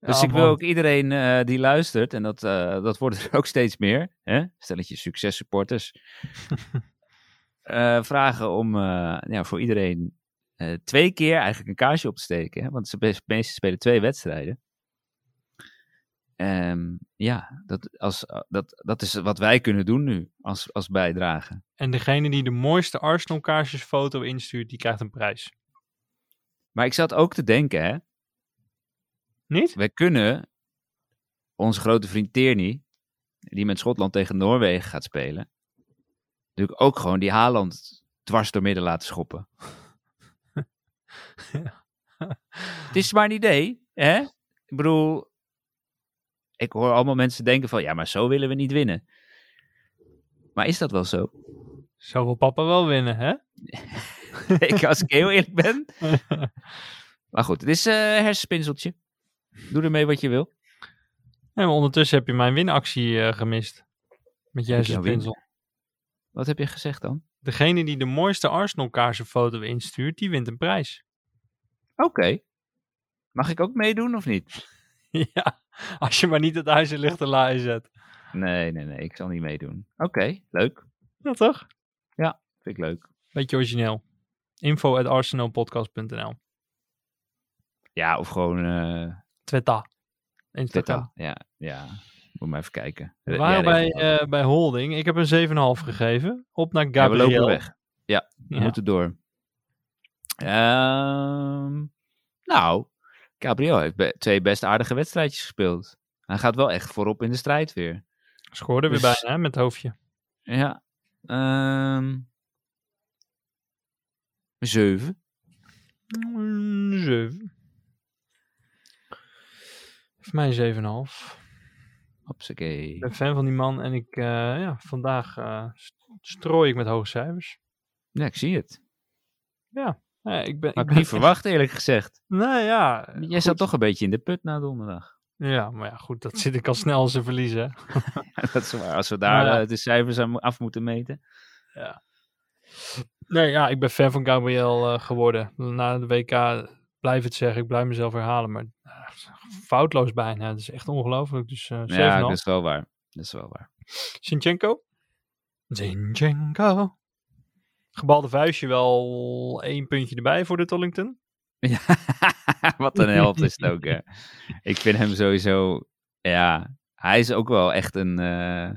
Dus ik wil man. ook iedereen eh, die luistert, en dat, eh, dat wordt er ook steeds meer, hè? stelletje successupporters, eh, vragen om ja, voor iedereen twee keer eigenlijk een kaarsje op te steken. Hè? Want ze meesten spelen twee wedstrijden. Ehm, ja, dat, als, dat, dat is wat wij kunnen doen nu als, als bijdrage. En degene die de mooiste Arsenal kaarsjesfoto instuurt, die krijgt een prijs. Maar ik zat ook te denken, hè? Niet? wij kunnen onze grote vriend Tierney, die met Schotland tegen Noorwegen gaat spelen, natuurlijk ook gewoon die Haaland dwars door midden laten schoppen. Het is maar een idee, hè? Ik bedoel, ik hoor allemaal mensen denken van, ja, maar zo willen we niet winnen. Maar is dat wel zo? Zo wil papa wel winnen, hè? ik, als ik heel eerlijk ben. Maar goed, het is een hersenspinseltje. Doe ermee wat je wil. En ondertussen heb je mijn winactie eh, gemist. Met Heb ik Jesse jou win- Pinsel. Wat heb je gezegd dan? Degene die de mooiste Arsenal kaarsjesfoto instuurt, die wint een prijs. Oké. Mag ik ook meedoen of niet? ja, als je maar niet het huis in lichte laai zet. Nee, nee, nee, ik zal niet meedoen. Oké, leuk. Ja, toch? Vind ik leuk. Beetje origineel. Info at arsenalpodcast.nl Ja, of gewoon uh, Twitter. Instagram. Twitter. Ja, ja. Moet maar even kijken. We waren bij, eh, bij Holding. Ik heb een 7,5 gegeven. Op naar Ja, we Gabriel. lopen weg. Ja, we Ja. moeten door. Ehm, nou, Gabriel heeft be- twee best aardige wedstrijdjes gespeeld. Hij gaat wel echt voorop in de strijd weer. Scoorde weer Dus- bijna hè, met het hoofdje. Ja. Ehm zeven. Mm, Zeven. Voor mij een 7,5. Hopsakee. Ik ben fan van die man en ik, eh, ja, vandaag eh, st- strooi ik met hoge cijfers. Ja, ik zie het. Ja, ik ben... Ik ik niet verwacht, eerlijk gezegd. Nou ja. Jij goed. zat toch een beetje in de put na donderdag. Ja, maar ja, goed, dat zit ik al snel als ze verliezen. dat is waar. Als we daar ja. eh, de cijfers aan af moeten meten. Nee, ja, ik ben fan van Gabriel eh, geworden. Na de WK blijf het zeggen, ik blijf mezelf herhalen, maar eh, foutloos bijna. Dat is echt ongelooflijk. Dus 7,5. Ja, dat is wel waar. Dat is wel waar. Zinchenko? Zinchenko. Gebalde vuistje wel één puntje erbij voor de Tollington. Ja, wat een held is het ook, hè. Ik vind hem sowieso... Ja, hij is ook wel echt een, eh,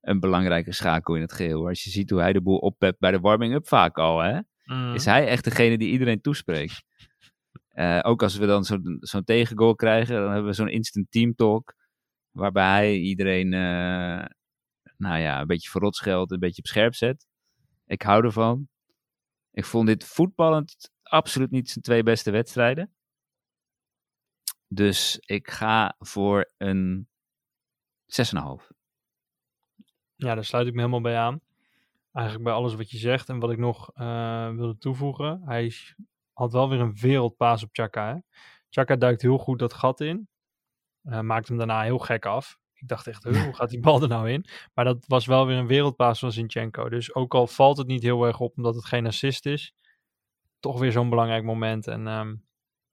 een belangrijke schakel in het geheel. Als je ziet hoe hij de boel oppept bij de warming-up vaak al, hè. Mm. Is hij echt degene die iedereen toespreekt. Eh, ook als we dan zo'n zo'n tegengoal krijgen, dan hebben we zo'n instant team talk. Waarbij hij iedereen, eh, nou ja, een beetje verrot scheldt, een beetje op scherp zet. Ik hou ervan. Ik vond dit voetballend absoluut niet zijn twee beste wedstrijden. Dus ik ga voor een 6,5. Ja, daar sluit ik me helemaal bij aan. Eigenlijk bij alles wat je zegt. En wat ik nog eh, wilde toevoegen. Hij had wel weer een wereldpaas op Chaka. Hè? Chaka duikt heel goed dat gat in. Eh, maakt hem daarna heel gek af. Ik dacht echt, "Huh, hoe gaat die bal er nou in? Maar dat was wel weer een wereldpaas van Zinchenko. Dus ook al valt het niet heel erg op omdat het geen assist is. Toch weer zo'n belangrijk moment. En ehm,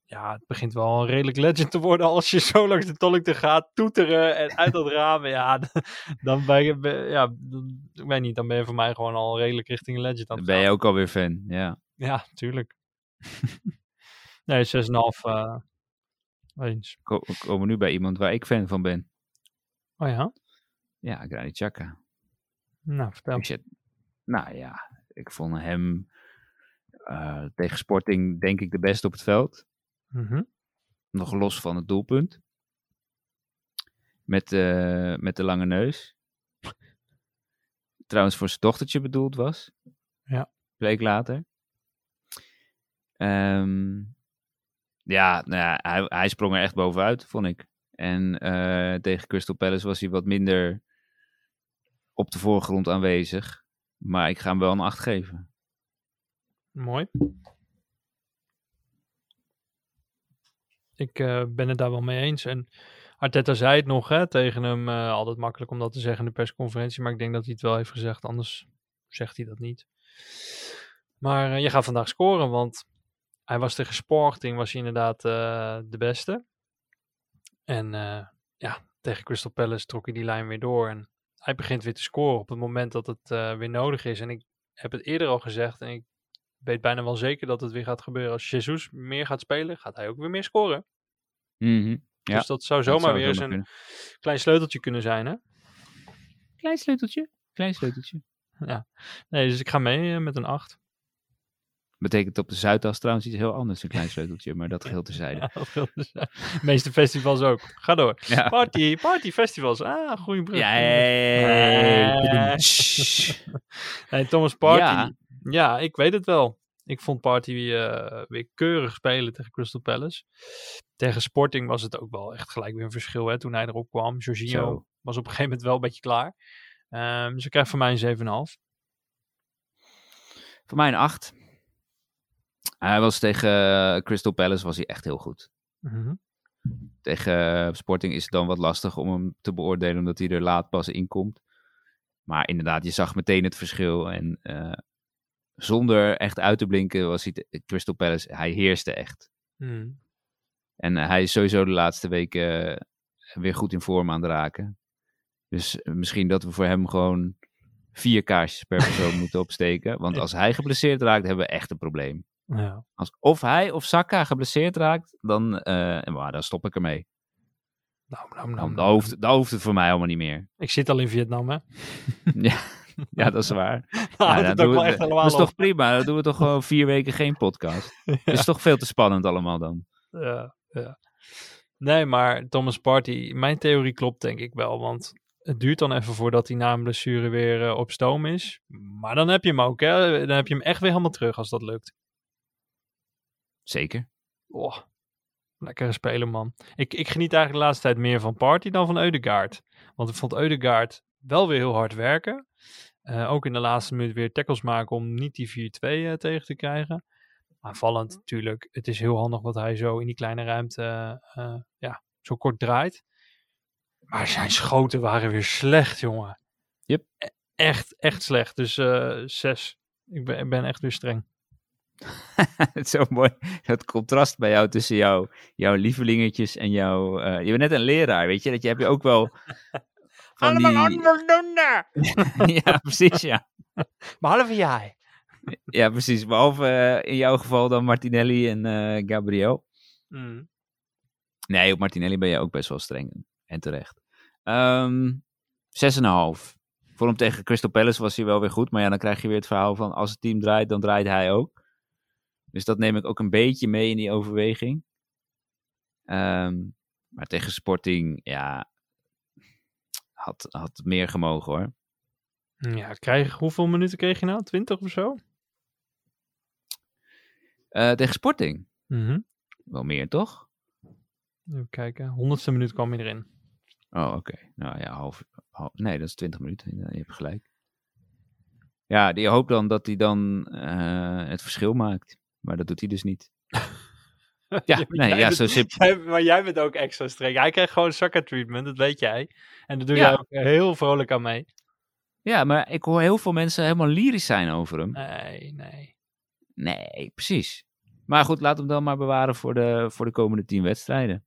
ja, het begint wel een redelijk legend te worden als je zo langs de Tollington gaat, toeteren en uit dat raam. Ja, dan ben je, ja, dan- ik weet niet, dan ben je voor mij gewoon al redelijk richting een legend aan Dan ben je ook alweer fan, ja. Ja, tuurlijk. nee, 6,5 eh eens. Ko- We komen nu bij iemand waar ik fan van ben. Oh ja? Ja, Granit Xhaka. Nou, vertel. Nou ja, ik vond hem eh, tegen Sporting denk ik de beste op het veld. Mhm. Nog los van het doelpunt. Met, eh, met de lange neus. Trouwens voor zijn dochtertje bedoeld was. Ja. Bleek later. Ehm, ja, nou ja hij, hij sprong er echt bovenuit, vond ik. En eh, tegen Crystal Palace was hij wat minder op de voorgrond aanwezig. Maar ik ga hem wel een 8 geven. Mooi. Ik eh, ben het daar wel mee eens. En Arteta zei het nog hè, tegen hem. eh, altijd makkelijk om dat te zeggen in de persconferentie. Maar ik denk dat hij het wel heeft gezegd. Anders zegt hij dat niet. Maar je gaat vandaag scoren. Want hij was tegen Sporting. Was hij inderdaad de beste. En eh, ja, tegen Crystal Palace trok hij die lijn weer door. En hij begint weer te scoren op het moment dat het eh, weer nodig is. En ik heb het eerder al gezegd. En ik weet bijna wel zeker dat het weer gaat gebeuren. Als Jesus meer gaat spelen, gaat hij ook weer meer scoren. Mhm. Ja, dus dat zou Dat zomaar zou weer eens een kunnen. klein sleuteltje kunnen zijn. Hè? Klein sleuteltje. Klein sleuteltje. Nee, dus ik ga mee eh, met een 8. Betekent op de Zuidas trouwens iets heel anders, een klein sleuteltje, maar dat geheel terzijde. Ja. De meeste festivals ook. Ga door. Ja. Party, party festivals. Ah, goede brug. Ja. Nee, Thomas Party. Ja. Ja. ik weet het wel. Ik vond Party eh, weer keurig spelen tegen Crystal Palace. Tegen Sporting was het ook wel echt gelijk weer een verschil hè, toen hij erop kwam. Jorginho Zo. was op een gegeven moment wel een beetje klaar. Ehm dus ik krijg van mij een 7,5. Voor mij een 8. Hij was tegen eh, Crystal Palace was hij echt heel goed. Mhm. Tegen eh, Sporting is het dan wat lastig om hem te beoordelen, omdat hij er laat pas in komt. Maar inderdaad, je zag meteen het verschil. En eh, zonder echt uit te blinken was hij te- Crystal Palace, hij heerste echt. Mhm. En hij is sowieso de laatste weken weer goed in vorm aan het raken. Dus misschien dat we voor hem gewoon vier kaarsjes per persoon moeten opsteken. Want als hij geblesseerd raakt, hebben we echt een probleem. Ja. Als of hij of Saka geblesseerd raakt, dan, eh, maar dan stop ik ermee. Nou, nou, nou, Dan, nou. dan, hoeft, dan hoeft het voor mij allemaal niet meer. Ik zit al in Vietnam, hè? ja, ja, dat is waar. Ja, doen we- helemaal dat is op. toch prima. Dan doen we toch gewoon vier weken geen podcast. Het is toch veel te spannend allemaal dan. Ja, ja. Nee, maar Thomas Party, mijn theorie klopt denk ik wel. Want het duurt dan even voordat hij na een blessure weer eh, op stoom is. Maar dan heb je hem ook, hè? Dan heb je hem echt weer helemaal terug als dat lukt. Zeker. Oh, lekkere speler, man. Ik, ik geniet eigenlijk de laatste tijd meer van Party dan van Eudegaard. Want ik vond Eudegaard wel weer heel hard werken. Eh, ook in de laatste minuut weer tackles maken om niet die 4-2 eh, tegen te krijgen. Aanvallend natuurlijk. Het is heel handig wat hij zo in die kleine ruimte eh, ja, zo kort draait. Maar zijn schoten waren weer slecht, jongen. Yep. E- Echt, echt slecht. Dus zes. Ik ben, ik ben echt weer streng. Het is zo mooi. Het contrast bij jou tussen jou, jouw lievelingetjes en jouw... eh, je bent net een leraar, weet je? Dat je heb je ook wel... Van die... ja, precies, ja. Behalve jij. Ja, precies. Behalve eh, in jouw geval dan Martinelli en eh, Gabriel. Mm. Nee, op Martinelli ben je ook best wel streng. En terecht. Ehm 6,5. Voor hem tegen Crystal Palace was hij wel weer goed. Maar ja, dan krijg je weer het verhaal van als het team draait, dan draait hij ook. Dus dat neem ik ook een beetje mee in die overweging. Ehm, maar tegen Sporting, ja, had, had meer gemogen hoor. Ja, krijg, hoeveel minuten kreeg je nou? 20 of zo? Eh, tegen Sporting, Mhm. wel meer toch? Even kijken. Honderdste minuut kwam hij erin. Oh, oké. Nou ja, half, half- Nee, dat is 20 minuten. Je hebt gelijk. Ja, die hoopt dan dat hij dan eh, het verschil maakt. Maar dat doet hij dus niet. Ja, nee, jij ja, bent- zo simpel. jij- maar jij bent ook extra streng. Hij krijgt gewoon sucker treatment, dat weet jij. En daar doe Ja. jij ook heel vrolijk aan mee. Ja, maar ik hoor heel veel mensen helemaal lyrisch zijn over hem. Nee, nee. Nee, precies. Maar goed, laat hem dan maar bewaren voor de, voor de komende tien wedstrijden.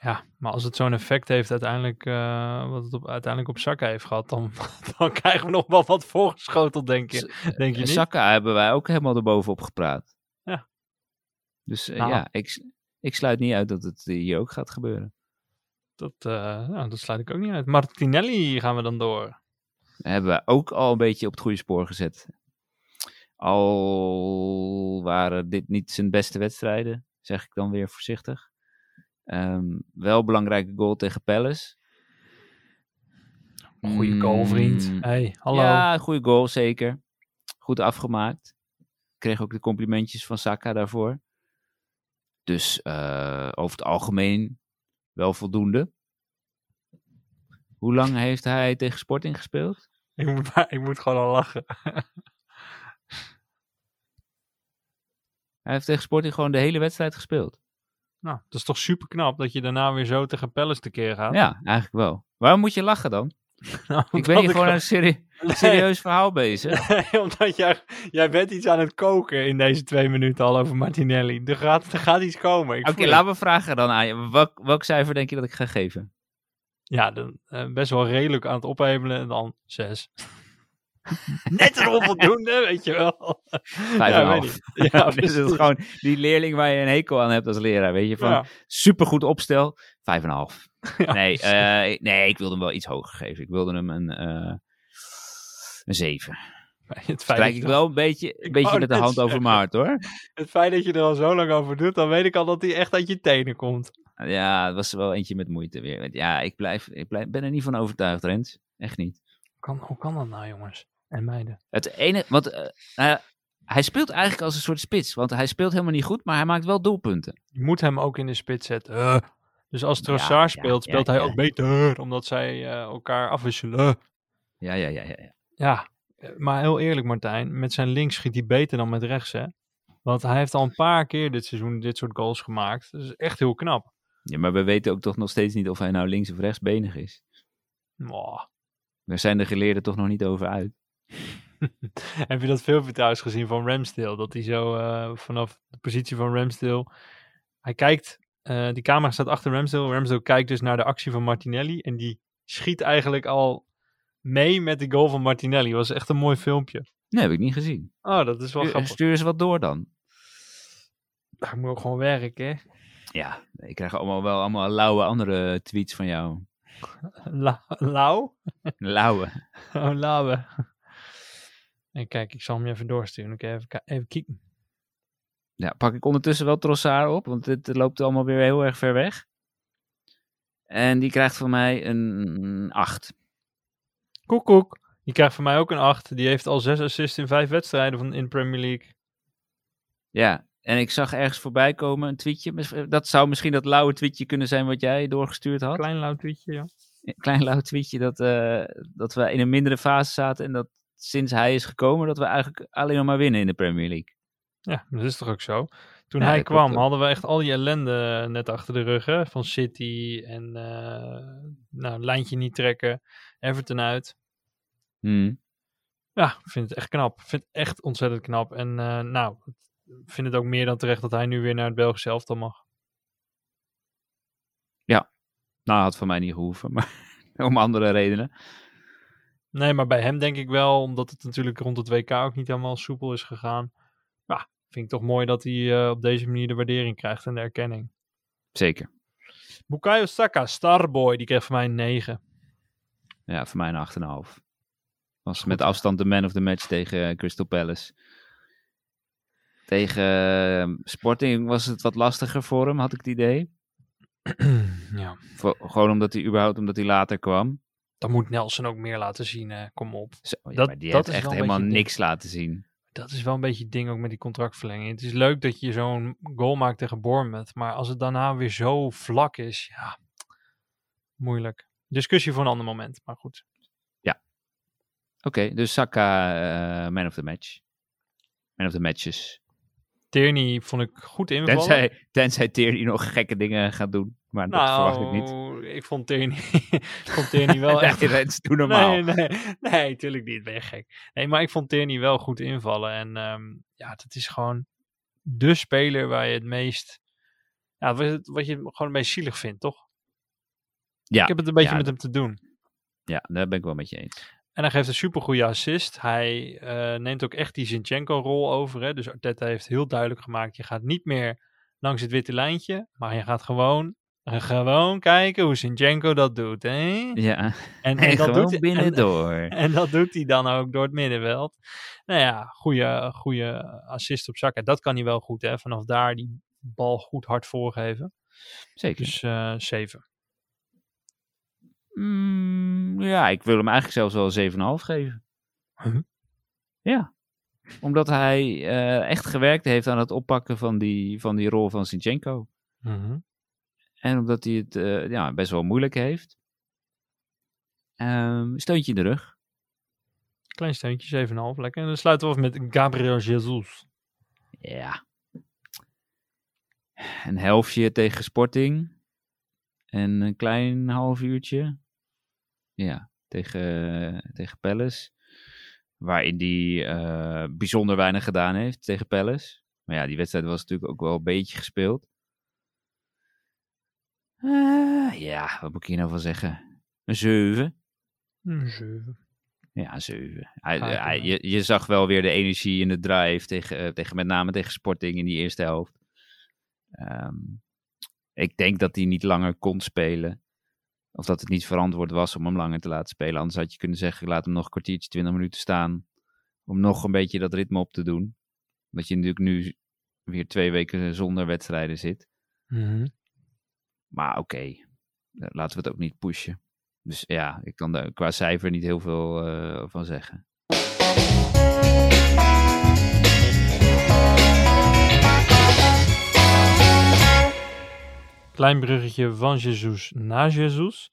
Ja, maar als het zo'n effect heeft uiteindelijk, eh, wat het op, uiteindelijk op Saka heeft gehad, dan, dan krijgen we nog wel wat voorgeschoteld, denk je. Denk je En niet? Saka hebben wij ook helemaal erbovenop gepraat. Ja. Dus eh, Nou. ja, ik, ik sluit niet uit dat het hier ook gaat gebeuren. Dat, eh, nou, dat sluit ik ook niet uit. Martinelli gaan we dan door. hebben we ook al een beetje op het goede spoor gezet. Al waren dit niet zijn beste wedstrijden, zeg ik dan weer voorzichtig. Ehm, wel belangrijke goal tegen Palace. Goeie goal, vriend. Mm, Hey, hallo. Ja, een goede goal, zeker. Goed afgemaakt. Kreeg ook de complimentjes van Saka daarvoor. Dus eh, over het algemeen wel voldoende. Hoe lang heeft hij tegen Sporting gespeeld? Ik, moet, ik moet gewoon al lachen. Hij heeft tegen Sporting gewoon de hele wedstrijd gespeeld. Nou, dat is toch super knap dat je daarna weer zo tegen Palace tekeer gaat. Ja, eigenlijk wel. Waarom moet je lachen dan? Nou, Ik ben hier gewoon een serie- Nee. serieus verhaal bezig. Nee, omdat jij, jij bent iets aan het koken in deze twee minuten al over Martinelli. Er gaat, er gaat iets komen. Oké, laten we vragen dan aan je. Welk, welk cijfer denk je dat ik ga geven? Ja, dan, eh, best wel redelijk aan het ophemelen en dan zes. Net een onvoldoende, weet je wel. Vijf Ja, weet. Ja, Dit is precies. gewoon die leerling waar je een hekel aan hebt als leraar. Weet je, van Ja. supergoed opstel, vijf en een half. Ja, nee, eh, nee, ik wilde hem wel iets hoger geven. Ik wilde hem een, eh een zeven. het, feit Strijk ik wel een beetje, een beetje met de hand over mijn hart hoor. het feit dat je er al zo lang over doet, dan weet ik al dat hij echt uit je tenen komt. Ja, het was wel eentje met moeite weer. Ja, ik, blijf, ik blijf, ben er niet van overtuigd, Rens. Echt niet. Kan, hoe kan dat nou, jongens en meiden? Het ene, want eh, nou hij speelt eigenlijk als een soort spits. Want hij speelt helemaal niet goed, maar hij maakt wel doelpunten. Je moet hem ook in de spits zetten. Eh. Dus als Trossard ja, speelt, ja, speelt hij ook beter, omdat zij eh, elkaar afwisselen. Ja, ja, ja, ja. ja. Ja, maar heel eerlijk Martijn, met zijn links schiet hij beter dan met rechts, hè? Want hij heeft al een paar keer dit seizoen dit soort goals gemaakt. Dat is echt heel knap. Ja, maar we weten ook toch nog steeds niet of hij nou links of rechtsbenig is. Daar zijn de geleerden toch nog niet over uit. Heb je dat filmpje trouwens gezien van Ramsdale? Dat hij zo eh, vanaf de positie van Ramsdale... Hij kijkt, eh, die camera staat achter Ramsdale. Ramsdale kijkt dus naar de actie van Martinelli. En die schiet eigenlijk al mee met de goal van Martinelli. Dat was echt een mooi filmpje. Nee, heb ik niet gezien. Oh, dat is wel Stuur, grappig. stuur eens wat door dan. Hij moet ook gewoon werken, hè? Ja, ik krijg allemaal wel allemaal lauwe andere tweets van jou. La Lau? Lauwe. Oh, lauwe. En kijk, ik zal hem je even doorsturen. Oké, even, even kijken. Ja, pak ik ondertussen wel Trossard op, want dit loopt allemaal weer heel erg ver weg. En die krijgt van mij een 8. Koek, koek. Die krijgt van mij ook een 8. Die heeft al 6 assists in 5 wedstrijden van, in Premier League. Ja, en ik zag ergens voorbij komen een tweetje. Mis- Dat zou misschien dat lauwe tweetje kunnen zijn wat jij doorgestuurd had. Klein lauw tweetje, ja. Een klein lauw tweetje dat, eh, dat we in een mindere fase zaten. En dat sinds hij is gekomen, dat we eigenlijk alleen nog maar winnen in de Premier League. Ja, dat is toch ook zo. Toen Ja, hij kwam, ook. hadden we echt al die ellende net achter de rug. Hè? Van City en eh nou, lijntje niet trekken. Everton uit. Hmm. Ja, ik vind het echt knap. Ik vind het echt ontzettend knap. En eh, nou, ik vind het ook meer dan terecht dat hij nu weer naar het Belgische elftal mag. Nou, had van mij niet gehoeven, maar om andere redenen. Nee, maar bij hem denk ik wel, omdat het natuurlijk rond het WK ook niet helemaal soepel is gegaan. Ja, vind ik toch mooi dat hij eh, op deze manier de waardering krijgt en de erkenning. Zeker. Bukayo Saka, Starboy, die kreeg van mij een 9. Ja, voor mij een 8,5. Was met afstand de man of the match tegen eh, Crystal Palace. Tegen eh, Sporting was het wat lastiger voor hem, had ik het idee. ja. Voor- gewoon omdat hij überhaupt omdat hij later kwam. Dan moet Nelson ook meer laten zien, hè. kom op. Zo, ja, Dat- maar die dat heeft echt helemaal niks laten zien. Dat is wel een beetje het ding ook met die contractverlenging. Het is leuk dat je zo'n goal maakt tegen Bournemouth, maar als het daarna weer zo vlak is, ja, moeilijk. Discussie voor een ander moment, maar goed. Oké, dus Saka, eh, man of the match. Man of the matches. Tierney vond ik goed invallen. Tenzij, tenzij Tierney nog gekke dingen gaat doen. Maar dat nou, verwacht ik niet. ik vond Tierney, ik vond Tierney wel echt... Nee, doe normaal. Nee, nee, nee, tuurlijk niet. Ben je gek. Nee, maar ik vond Tierney wel goed invallen. En ehm, ja, het is gewoon de speler waar je het meest... Ja, wat, je- wat je gewoon een beetje zielig vindt, toch? Ja, Ik heb het een beetje ja, met dat- hem te doen. ja, daar ben ik wel met je eens. En hij geeft een supergoeie assist. Hij eh, neemt ook echt die Zinchenko-rol over. Hè? Dus Arteta heeft heel duidelijk gemaakt... je gaat niet meer langs het witte lijntje... maar je gaat gewoon, gewoon kijken hoe Zinchenko dat doet. Hè? Ja, En, en, en dat doet hij- binnendoor. En, en dat doet hij dan ook door het middenveld. Nou ja, goede, goede assist op zakken. Dat kan hij wel goed, hè? Vanaf daar die bal goed hard voorgeven. Zeker. Dus eh 7. Mm, ja, ik wil hem eigenlijk zelfs wel een 7,5 geven. Huh? Ja. Omdat hij eh, echt gewerkt heeft aan het oppakken van die, van die rol van Sinchenko. En omdat hij het eh, ja, best wel moeilijk heeft. Ehm, steuntje in de rug. Klein steuntje, 7,5. Lekker. En dan sluiten we af met Gabriel Jesus. Ja. Een helftje tegen Sporting. En een klein half uurtje. Ja. tegen, tegen Palace. Waarin hij eh, bijzonder weinig gedaan heeft tegen Palace. Maar ja, die wedstrijd was natuurlijk ook wel een beetje gespeeld. Eh, ja, wat moet ik hier nou van zeggen? Een 7. Een zeven. Ja, een 7. Hij, hij- je, je zag wel weer de energie in de drive tegen, eh, tegen met name tegen Sporting in die eerste helft. Ehm, ik denk dat hij niet langer kon spelen. Of dat het niet verantwoord was om hem langer te laten spelen. Anders had je kunnen zeggen, laat hem nog een kwartiertje, 20 minuten staan. Om nog een beetje dat ritme op te doen. Omdat je natuurlijk nu weer twee weken zonder wedstrijden zit. Mhm. Maar oké, eh, laten we het ook niet pushen. Dus ja, ik kan daar qua cijfer niet heel veel eh, van zeggen. Klein bruggetje van Jesus naar Jesus.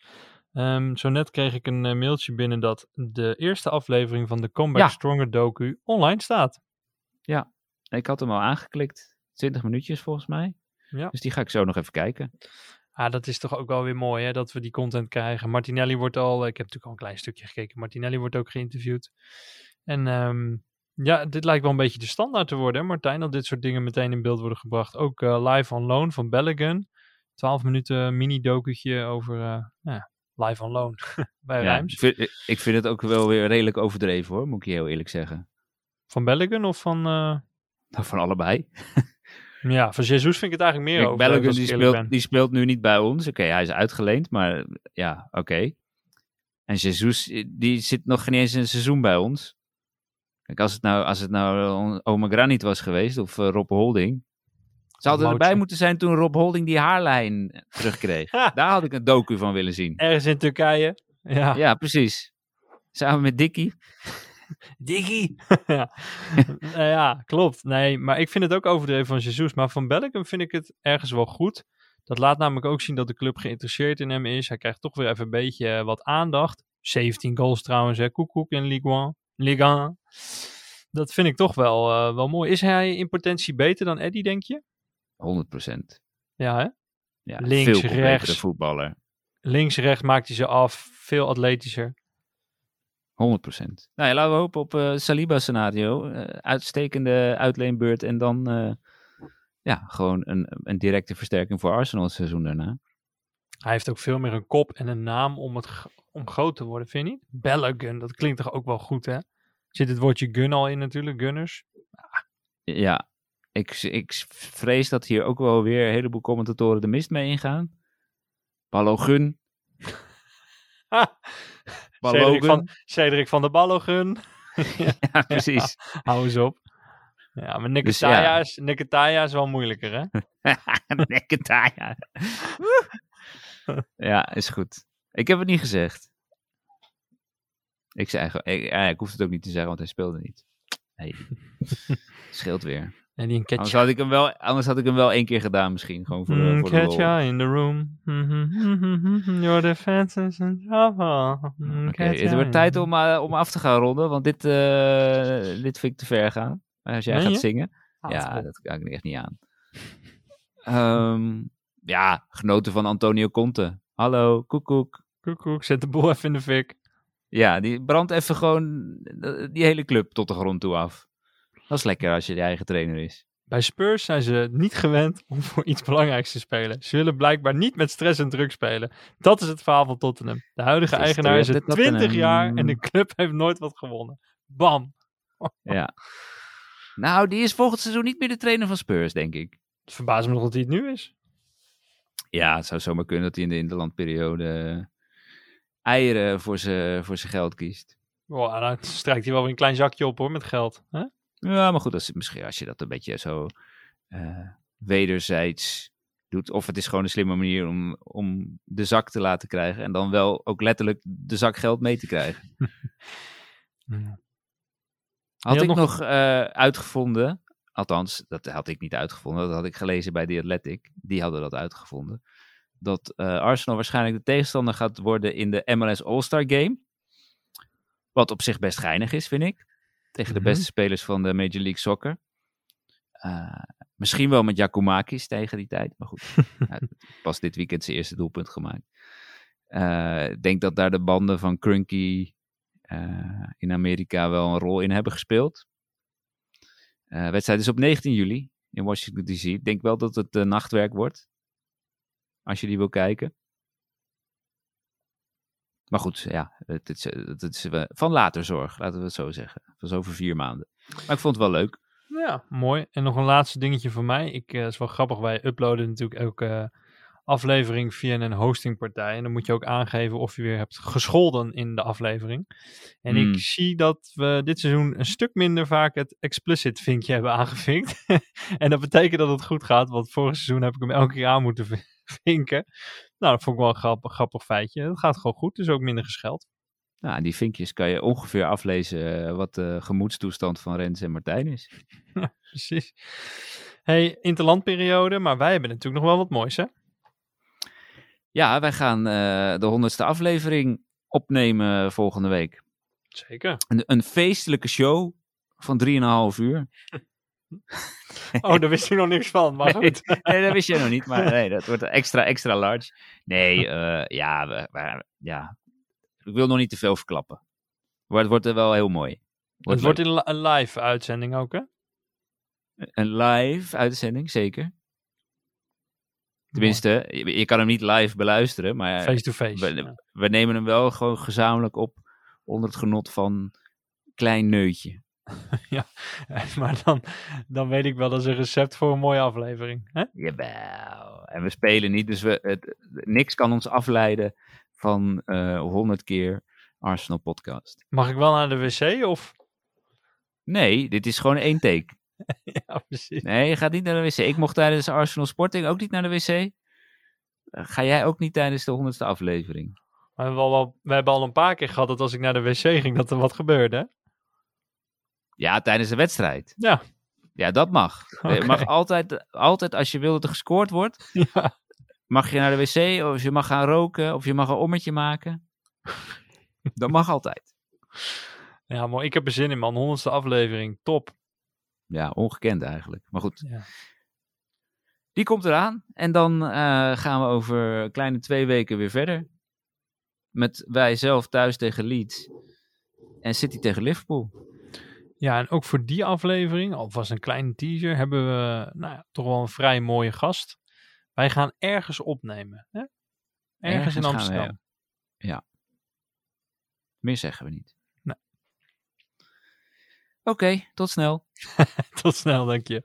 Ehm, zo net kreeg ik een eh, mailtje binnen dat de eerste aflevering van de Comeback Ja. Stronger docu online staat. Ik had hem al aangeklikt. 20 minuutjes volgens mij. Ja. Dus die ga ik zo nog even kijken. Ah, dat is toch ook wel weer mooi hè, dat we die content krijgen. Martinelli wordt al, ik heb natuurlijk al een klein stukje gekeken, Martinelli wordt ook geïnterviewd. En ehm, ja, dit lijkt wel een beetje de standaard te worden, hè, Martijn, dat dit soort dingen meteen in beeld worden gebracht. Ook eh, live on loan van Belligan. 12 minuten mini-dokutje over eh, ja, live on loan bij Ja, ik, Rijms. vind, ik vind het ook wel weer redelijk overdreven hoor, moet ik je heel eerlijk zeggen. Van Belligan of van... eh, Nou, van allebei. ja, van Jesus vind ik het eigenlijk meer over. Als die speelt, die speelt nu niet bij ons. Oké, hij is uitgeleend, maar ja, oké. En Jesus, die zit nog geen eens een seizoen bij ons. Kijk, als het nou, als het nou eh, Oma Granit was geweest, of eh, Rob Holding. Ze hadden erbij moeten zijn toen Rob Holding die haarlijn terugkreeg. Daar had ik een docu van willen zien. Ergens in Turkije. Ja. Ja, precies. Samen met Dickie. Diggy. ja. Nou ja, klopt. Nee, maar ik vind het ook overdreven van Jesus. Maar van Bellingham vind ik het ergens wel goed. Dat laat namelijk ook zien dat de club geïnteresseerd in hem is. Hij krijgt toch weer even een beetje eh, wat aandacht. 17 goals trouwens, hè. Koekoek in Ligue 1. Ligue 1. Dat vind ik toch wel, eh, wel mooi. Is hij in potentie beter dan Eddie, denk je? 100%. Ja, hè? Ja, Links, veel rechts. voetballer. 100%. Links, rechts maakt hij ze af. Veel atletischer. Nou ja, laten we hopen op eh Saliba scenario. Eh, uitstekende uitleenbeurt en dan eh, ja, gewoon een, een directe versterking voor Arsenal het seizoen daarna. Hij heeft ook veel meer een kop en een naam om, het, om groot te worden, vind je niet? Bellegun, dat klinkt toch ook wel goed, hè? Zit het woordje gun al in natuurlijk, gunners? Ja, ik, ik vrees dat hier ook wel weer een heleboel commentatoren de mist mee ingaan. Balogun. Cedric van, Cedric van de Ballogun. Ja, precies. Hou eens op. Ja, maar Dus Nikitaya, ja. is, Nikitaya is wel moeilijker, hè? Neketaya. ja, is goed. Ik heb het niet gezegd. Ik zei ik, ik hoef het ook niet te zeggen, want hij speelde niet. Nee, scheelt weer. En die een Anders catcha. had ik hem wel, anders had ik hem wel één keer gedaan misschien, gewoon voor de, Mm, voor de lol. catcha in the room. Your defense is in trouble. Mm, het wordt tijd om, eh, om af te gaan ronden, want dit, eh, dit vind ik te ver gaan. Als jij gaat je? zingen. Haat ja, dat kan ik echt niet aan. Ehm, ja, genoten van Antonio Conte. Hallo, koekoek. Koekoek, zet de boel even in de fik. Ja, die brandt even gewoon eh, die hele club tot de grond toe af. Dat is lekker als je je eigen trainer is. Bij Spurs zijn ze niet gewend om voor iets belangrijks te spelen. Ze willen blijkbaar niet met stress en druk spelen. Dat is het verhaal van Tottenham. De huidige is eigenaar is de- er de Tottenham. 20 jaar en de club heeft nooit wat gewonnen. Bam. Ja. Nou, die is volgend seizoen niet meer de trainer van Spurs, denk ik. Het verbaast me nog dat hij het nu is. Ja, het zou zomaar kunnen dat hij in de interlandperiode eh, eieren voor zijn voor zijn geld kiest. Wow, dan strijkt hij wel weer een klein zakje op hoor, met geld. Hè? Ja, maar goed, als, misschien als je dat een beetje zo eh, wederzijds doet. Of het is gewoon een slimme manier om, om de zak te laten krijgen. En dan wel ook letterlijk de zak geld mee te krijgen. Had had ik nog- nog, eh, uitgevonden, althans, dat had ik niet uitgevonden, dat had ik gelezen bij The Athletic. Die hadden dat uitgevonden. Dat eh, Arsenal waarschijnlijk de tegenstander gaat worden in de MLS All-Star Game. Wat op zich best geinig is, vind ik. Tegen de Mhm. beste spelers van de Major League Soccer. Eh, misschien wel met Jakumakis tegen die tijd, maar goed. Pas dit weekend zijn eerste doelpunt gemaakt. Eh, Ik denk dat daar de banden van Crunky eh, in Amerika wel een rol in hebben gespeeld. Wedstrijd is op 19 juli in Washington DC. Ik denk wel dat het nachtwerk wordt. Als je die wil kijken. Maar goed, ja, het, is, eh, het is eh, van later zorg, laten we het zo zeggen. Dat is over vier maanden. Maar ik vond het wel leuk. Ja, mooi. En nog een laatste dingetje voor mij. Ik, eh, is wel grappig, wij uploaden natuurlijk elke eh, aflevering via een hostingpartij. En dan moet je ook aangeven of je weer hebt gescholden in de aflevering. En Hmm. ik zie dat we dit seizoen een stuk minder vaak het explicit vinkje hebben aangevinkt. en dat betekent dat het goed gaat, want vorig seizoen heb ik hem elke keer aan moeten vinken. Nou, dat vond ik wel een grappig, grappig feitje. Het gaat gewoon goed, dus ook minder gescheld. Nou, die vinkjes kan je ongeveer aflezen eh, wat de gemoedstoestand van Rens en Martijn is. Precies. Hey, interlandperiode, maar wij hebben natuurlijk nog wel wat moois, hè? Ja, wij gaan eh, de honderdste aflevering opnemen volgende week. Zeker. Een, een feestelijke show van 3,5 uur. Oh, daar wist ik nog niks van, maar Nee, goed. nee, dat wist jij nog niet, maar nee, dat wordt extra, extra large. Nee, eh, ja, we, we- ja, ik wil nog niet te veel verklappen. Maar het wordt er wel heel mooi. Het wordt in li- een live uitzending ook, hè? Een live uitzending, zeker. Tenminste, je, je kan hem niet live beluisteren, maar Face-to-face. we, we nemen hem wel gewoon gezamenlijk op onder het genot van klein neutje. maar dan, dan weet ik wel, dat is een recept voor een mooie aflevering. Hè? Jawel. En we spelen niet, dus we, het, niks kan ons afleiden van eh 100 keer Arsenal podcast. Mag ik wel naar de wc of? Nee, dit is gewoon één take. ja, precies. Nee, je gaat niet naar de wc. Ik mocht tijdens Arsenal Sporting ook niet naar de wc. Eh, Ga jij ook niet tijdens de honderdste aflevering? Maar we, hebben al, we hebben al een paar keer gehad dat als ik naar de wc ging, dat er wat gebeurde. Hè? Ja, tijdens de wedstrijd. Ja. Ja, dat mag. Je Oké. mag altijd, altijd, als je wil dat er gescoord wordt, Ja. mag je naar de wc of je mag gaan roken of je mag een ommetje maken. Dat mag altijd. ja, mooi. Ik heb er zin in, man. Honderdste aflevering. Top. Ja, ongekend eigenlijk. Maar goed, Ja. die komt eraan. En dan eh, gaan we over kleine twee weken weer verder. Met wij zelf thuis tegen Leeds. En City tegen Liverpool. Ja, en ook voor die aflevering, alvast een kleine teaser, hebben we nou ja, toch wel een vrij mooie gast. Wij gaan ergens opnemen. Hè? Ergens, in gaan we, Amsterdam. Meer zeggen we niet. Nee. Oké, tot snel. Tot snel, denk je.